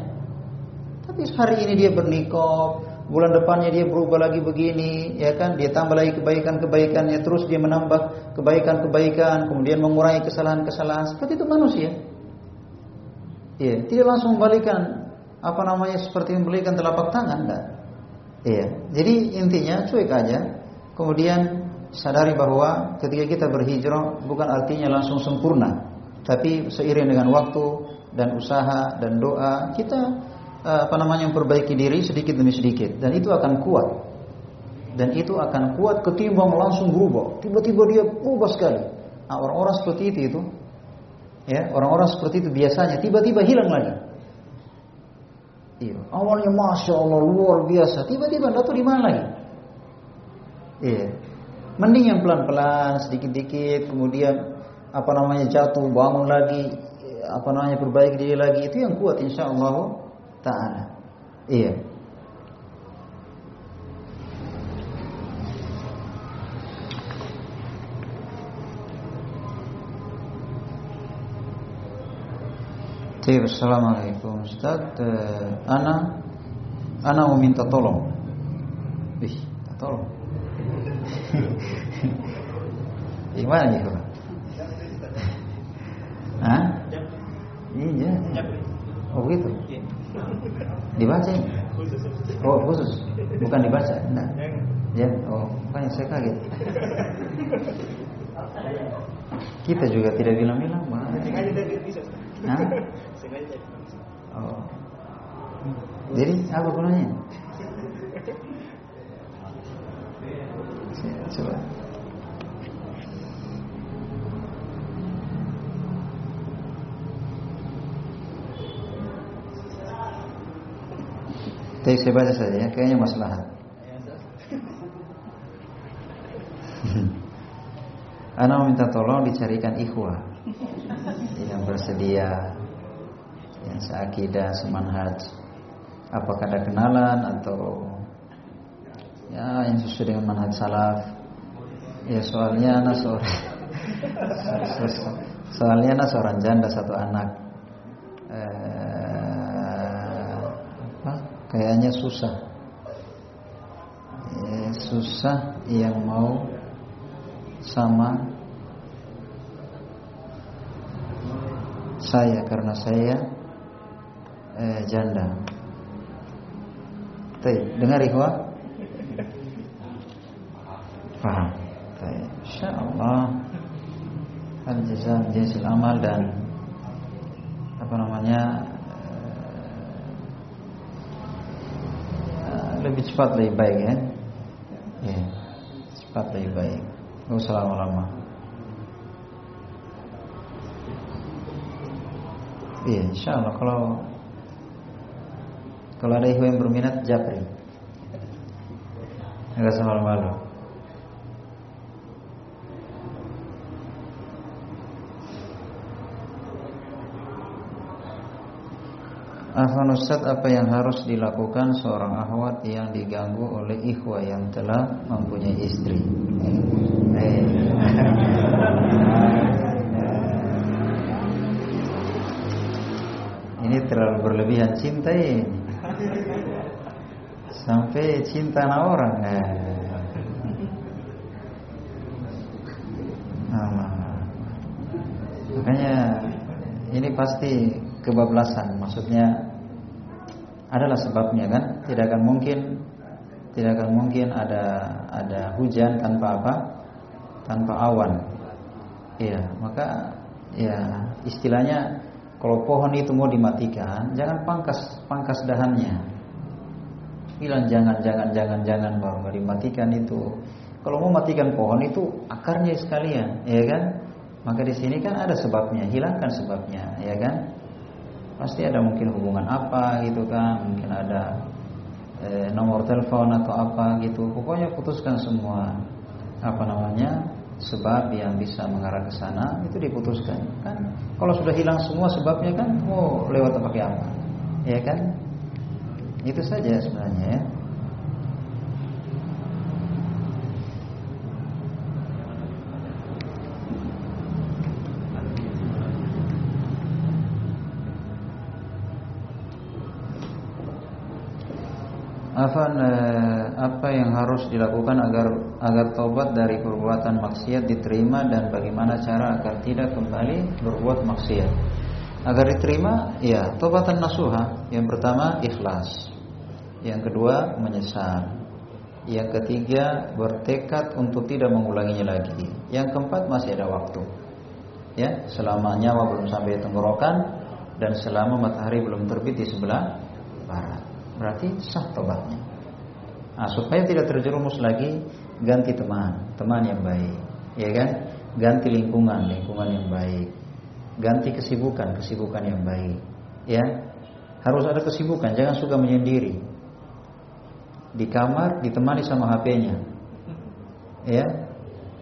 Tapi hari ini dia bernikah, bulan depannya dia berubah lagi begini, ya kan? Dia tambah lagi kebaikan-kebaikannya, terus dia menambah kebaikan-kebaikan, kemudian mengurangi kesalahan-kesalahan. Seperti itu manusia. Ya, tidak langsung membalikan apa namanya seperti membalikan telapak tangan, enggak. Iya. Jadi intinya cuek aja. Kemudian sadari bahwa ketika kita berhijrah bukan artinya langsung sempurna, tapi seiring dengan waktu dan usaha dan doa kita Eh, apa namanya memperbaiki diri sedikit demi sedikit. Dan itu akan kuat. Dan itu akan kuat ketimbang langsung berubah. Tiba-tiba dia berubah sekali. Nah, orang-orang seperti itu itu ya orang-orang seperti itu biasanya tiba-tiba hilang lagi. Iya awalnya masya Allah luar biasa. Tiba-tiba nggak tahu di mana lagi. Iya mending yang pelan-pelan sedikit-sedikit kemudian apa namanya jatuh bangun lagi apa namanya perbaiki diri lagi itu yang kuat insya Allah Ta'ala. Iya. Jadi, Assalamualaikum Ustaz uh, Ana Ana mau minta tolong Ih, tolong Gimana nih, Pak? Hah? Iya. Oh gitu. Dibaca ya? Oh khusus, bukan dibaca. Nah. Ya, oh makanya saya kaget. Kita juga tidak bilang-bilang. Hah? Oh. Jadi apa gunanya? Coba. Tapi saya baca saja ya, kayaknya masalah. Anak meminta tolong dicarikan ikhwah yang bersedia, yang seakidah, semanhaj. Apakah ada kenalan atau ya yang sesuai dengan manhaj salaf? Ya soalnya anak seorang soalnya anak seorang janda satu anak. Eh, apa? Kayaknya susah. Ya, susah yang mau sama saya karena saya eh, janda. Tapi dengar ikhwah? Baik. Insyaallah al jaza jinsil amal dan apa namanya eh, lebih cepat lebih baik ya. Ya, cepat lebih baik. Nggak usah lama-lama. Iya, insya Allah kalau kalau ada yang berminat japri, nggak usah malu-malu. Afan Ustaz apa yang harus dilakukan seorang akhwat yang diganggu oleh ikhwah yang telah mempunyai istri. Ini terlalu berlebihan cinta ini Sampai cinta anak orang. Nah, Makanya ini pasti kebablasan maksudnya adalah sebabnya kan? Tidak akan mungkin tidak akan mungkin ada ada hujan tanpa apa? Tanpa awan. Iya maka ya istilahnya kalau pohon itu mau dimatikan jangan pangkas pangkas dahannya. Bilang jangan jangan jangan jangan bahwa dimatikan itu. Kalau mau matikan pohon itu akarnya sekalian ya kan? Maka di sini kan ada sebabnya hilangkan sebabnya ya kan pasti ada mungkin hubungan apa gitu kan mungkin ada e, nomor telepon atau apa gitu. Pokoknya putuskan semua apa namanya sebab yang bisa mengarah ke sana itu diputuskan. Kan kalau sudah hilang semua sebabnya kan mau lewat pakai apa ya kan? Itu saja sebenarnya ya Afan eh, apa yang harus dilakukan agar agar tobat dari perbuatan maksiat diterima dan bagaimana cara agar tidak kembali berbuat maksiat? Agar diterima, ya tobatan nasuha. Yang pertama ikhlas. Yang kedua menyesal. Yang ketiga bertekad untuk tidak mengulanginya lagi. Yang keempat masih ada waktu. Ya, selama nyawa belum sampai tenggorokan dan selama matahari belum terbit di sebelah barat berarti sah tobatnya. Nah, supaya tidak terjerumus lagi, ganti teman, teman yang baik, ya kan? Ganti lingkungan, lingkungan yang baik. Ganti kesibukan, kesibukan yang baik, ya. Harus ada kesibukan, jangan suka menyendiri. Di kamar ditemani sama HP-nya. Ya.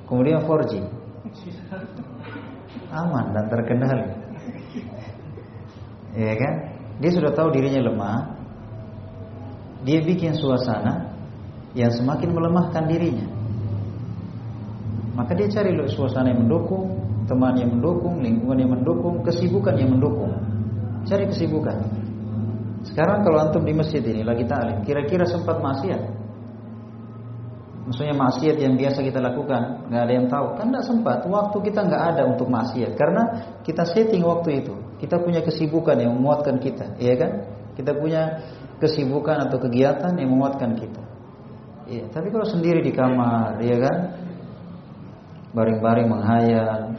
Kemudian 4G. Aman dan terkendali. Ya kan? Dia sudah tahu dirinya lemah, dia bikin suasana yang semakin melemahkan dirinya. Maka dia cari suasana yang mendukung, teman yang mendukung, lingkungan yang mendukung, kesibukan yang mendukung. Cari kesibukan. Sekarang kalau antum di masjid ini lagi ta'lim, kira-kira sempat maksiat? Maksudnya maksiat yang biasa kita lakukan nggak ada yang tahu kan nggak sempat waktu kita nggak ada untuk maksiat karena kita setting waktu itu kita punya kesibukan yang memuatkan kita iya kan kita punya kesibukan atau kegiatan yang memuatkan kita iya tapi kalau sendiri di kamar iya kan baring-baring menghayal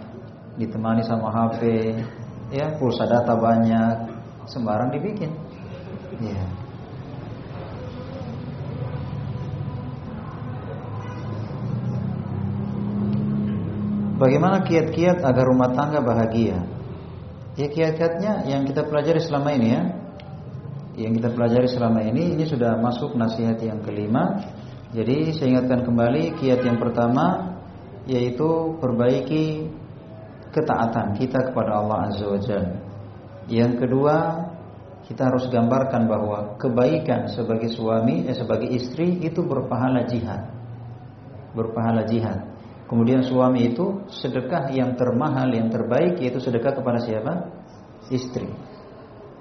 ditemani sama HP ya pulsa data banyak sembarang dibikin iya Bagaimana kiat-kiat agar rumah tangga bahagia? Ya kiat-kiatnya yang kita pelajari selama ini ya. Yang kita pelajari selama ini ini sudah masuk nasihat yang kelima. Jadi saya ingatkan kembali kiat yang pertama yaitu perbaiki ketaatan kita kepada Allah Azza wa Jalla. Yang kedua, kita harus gambarkan bahwa kebaikan sebagai suami, eh, sebagai istri itu berpahala jihad. Berpahala jihad. Kemudian suami itu sedekah yang termahal, yang terbaik yaitu sedekah kepada siapa? Istri.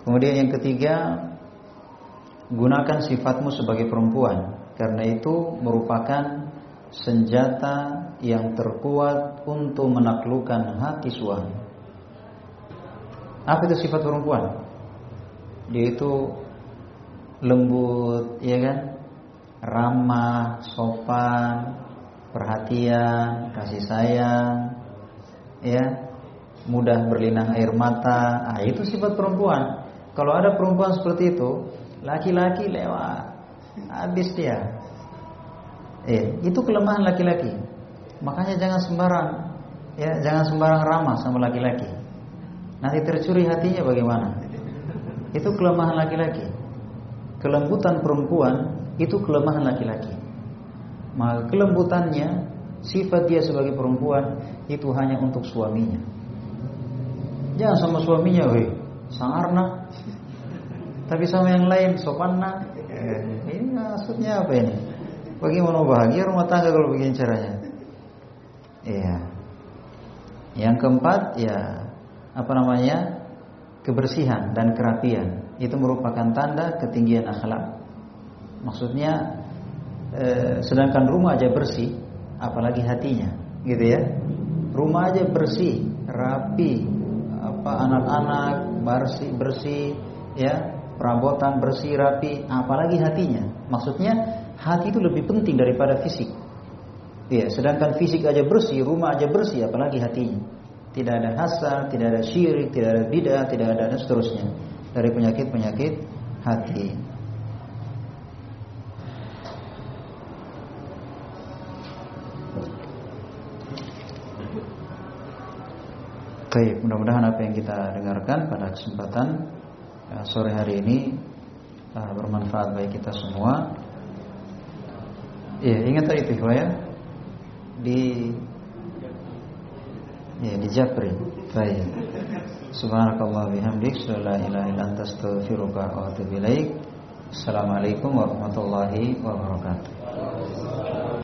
Kemudian yang ketiga, gunakan sifatmu sebagai perempuan karena itu merupakan senjata yang terkuat untuk menaklukkan hati suami. Apa itu sifat perempuan? Dia itu lembut, ya kan? Ramah, sopan, perhatian, kasih sayang, ya, mudah berlinang air mata. Ah, itu sifat perempuan. Kalau ada perempuan seperti itu, laki-laki lewat, habis dia. Eh, itu kelemahan laki-laki. Makanya jangan sembarang, ya, jangan sembarang ramah sama laki-laki. Nanti tercuri hatinya bagaimana? Itu kelemahan laki-laki. Kelembutan perempuan itu kelemahan laki-laki maka kelembutannya sifat dia sebagai perempuan itu hanya untuk suaminya. Jangan sama suaminya, weh, sangarna. Tapi sama yang lain, sopanna. Eh, ini maksudnya apa ini? Bagaimana bahagia rumah tangga kalau begini caranya? Iya. Yang keempat, ya apa namanya? Kebersihan dan kerapian. Itu merupakan tanda ketinggian akhlak. Maksudnya e, sedangkan rumah aja bersih, apalagi hatinya, gitu ya. Rumah aja bersih, rapi, apa anak-anak bersih bersih, ya perabotan bersih rapi, apalagi hatinya. Maksudnya hati itu lebih penting daripada fisik. Ya, sedangkan fisik aja bersih, rumah aja bersih, apalagi hatinya. Tidak ada hasad, tidak ada syirik, tidak ada bidah, tidak ada dan seterusnya dari penyakit-penyakit hati. Baik, mudah-mudahan apa yang kita dengarkan pada kesempatan sore hari ini uh, bermanfaat bagi kita semua. Ya, ingat tadi itu ya di ya di Japri. Baik. Subhanakallah bihamdik, la ilaha illa wa atubu ilaik. Assalamualaikum warahmatullahi wabarakatuh.